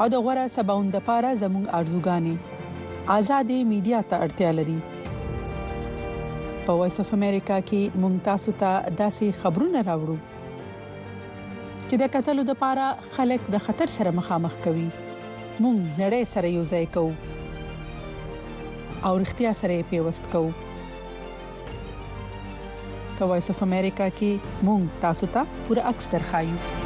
Speaker 24: او د غوړه سباوند لپاره زموږ ارزوګانې. آزادې میډیا ته اړتیا لري. په وایس اف امریکا کې ممتاز ته داسې خبرونه راوړو. چې د قتل لپاره خلک د خطر سره مخامخ کوي. مونږ نړۍ سره یو ځای کوو. او اړتیا سره پیوست کوو. په وایس اف امریکا کې مونږ تاسو ته پوره عکس درخایو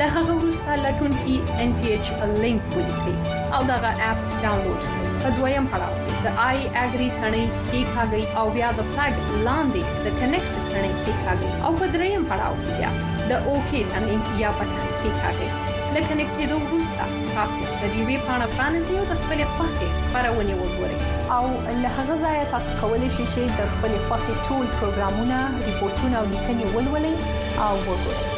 Speaker 25: له هغه وروسته لټون کې ان ټي ایچ لینک ولیکئ او دا اپ ډاونلوډ کړئ په دویم پړاو د آی اګری ثنې کې ښاګي او بیا د فلګ لاندې د کنیکټ ثنې کې ښاګي او په دریم پړاو کې بیا د اوکی ثنې یا بټن کې ښاګي لکه نکټېدو وروسته تاسو د دې وی پاڼه پرانیزئ او د خپل خوښې خبرونه وګورئ او له هغه ځایه تاسو کولی شئ چې د خپل خوښې ټول پروګرامونه ریپورتونه او لیکنې ولولئ او وګورئ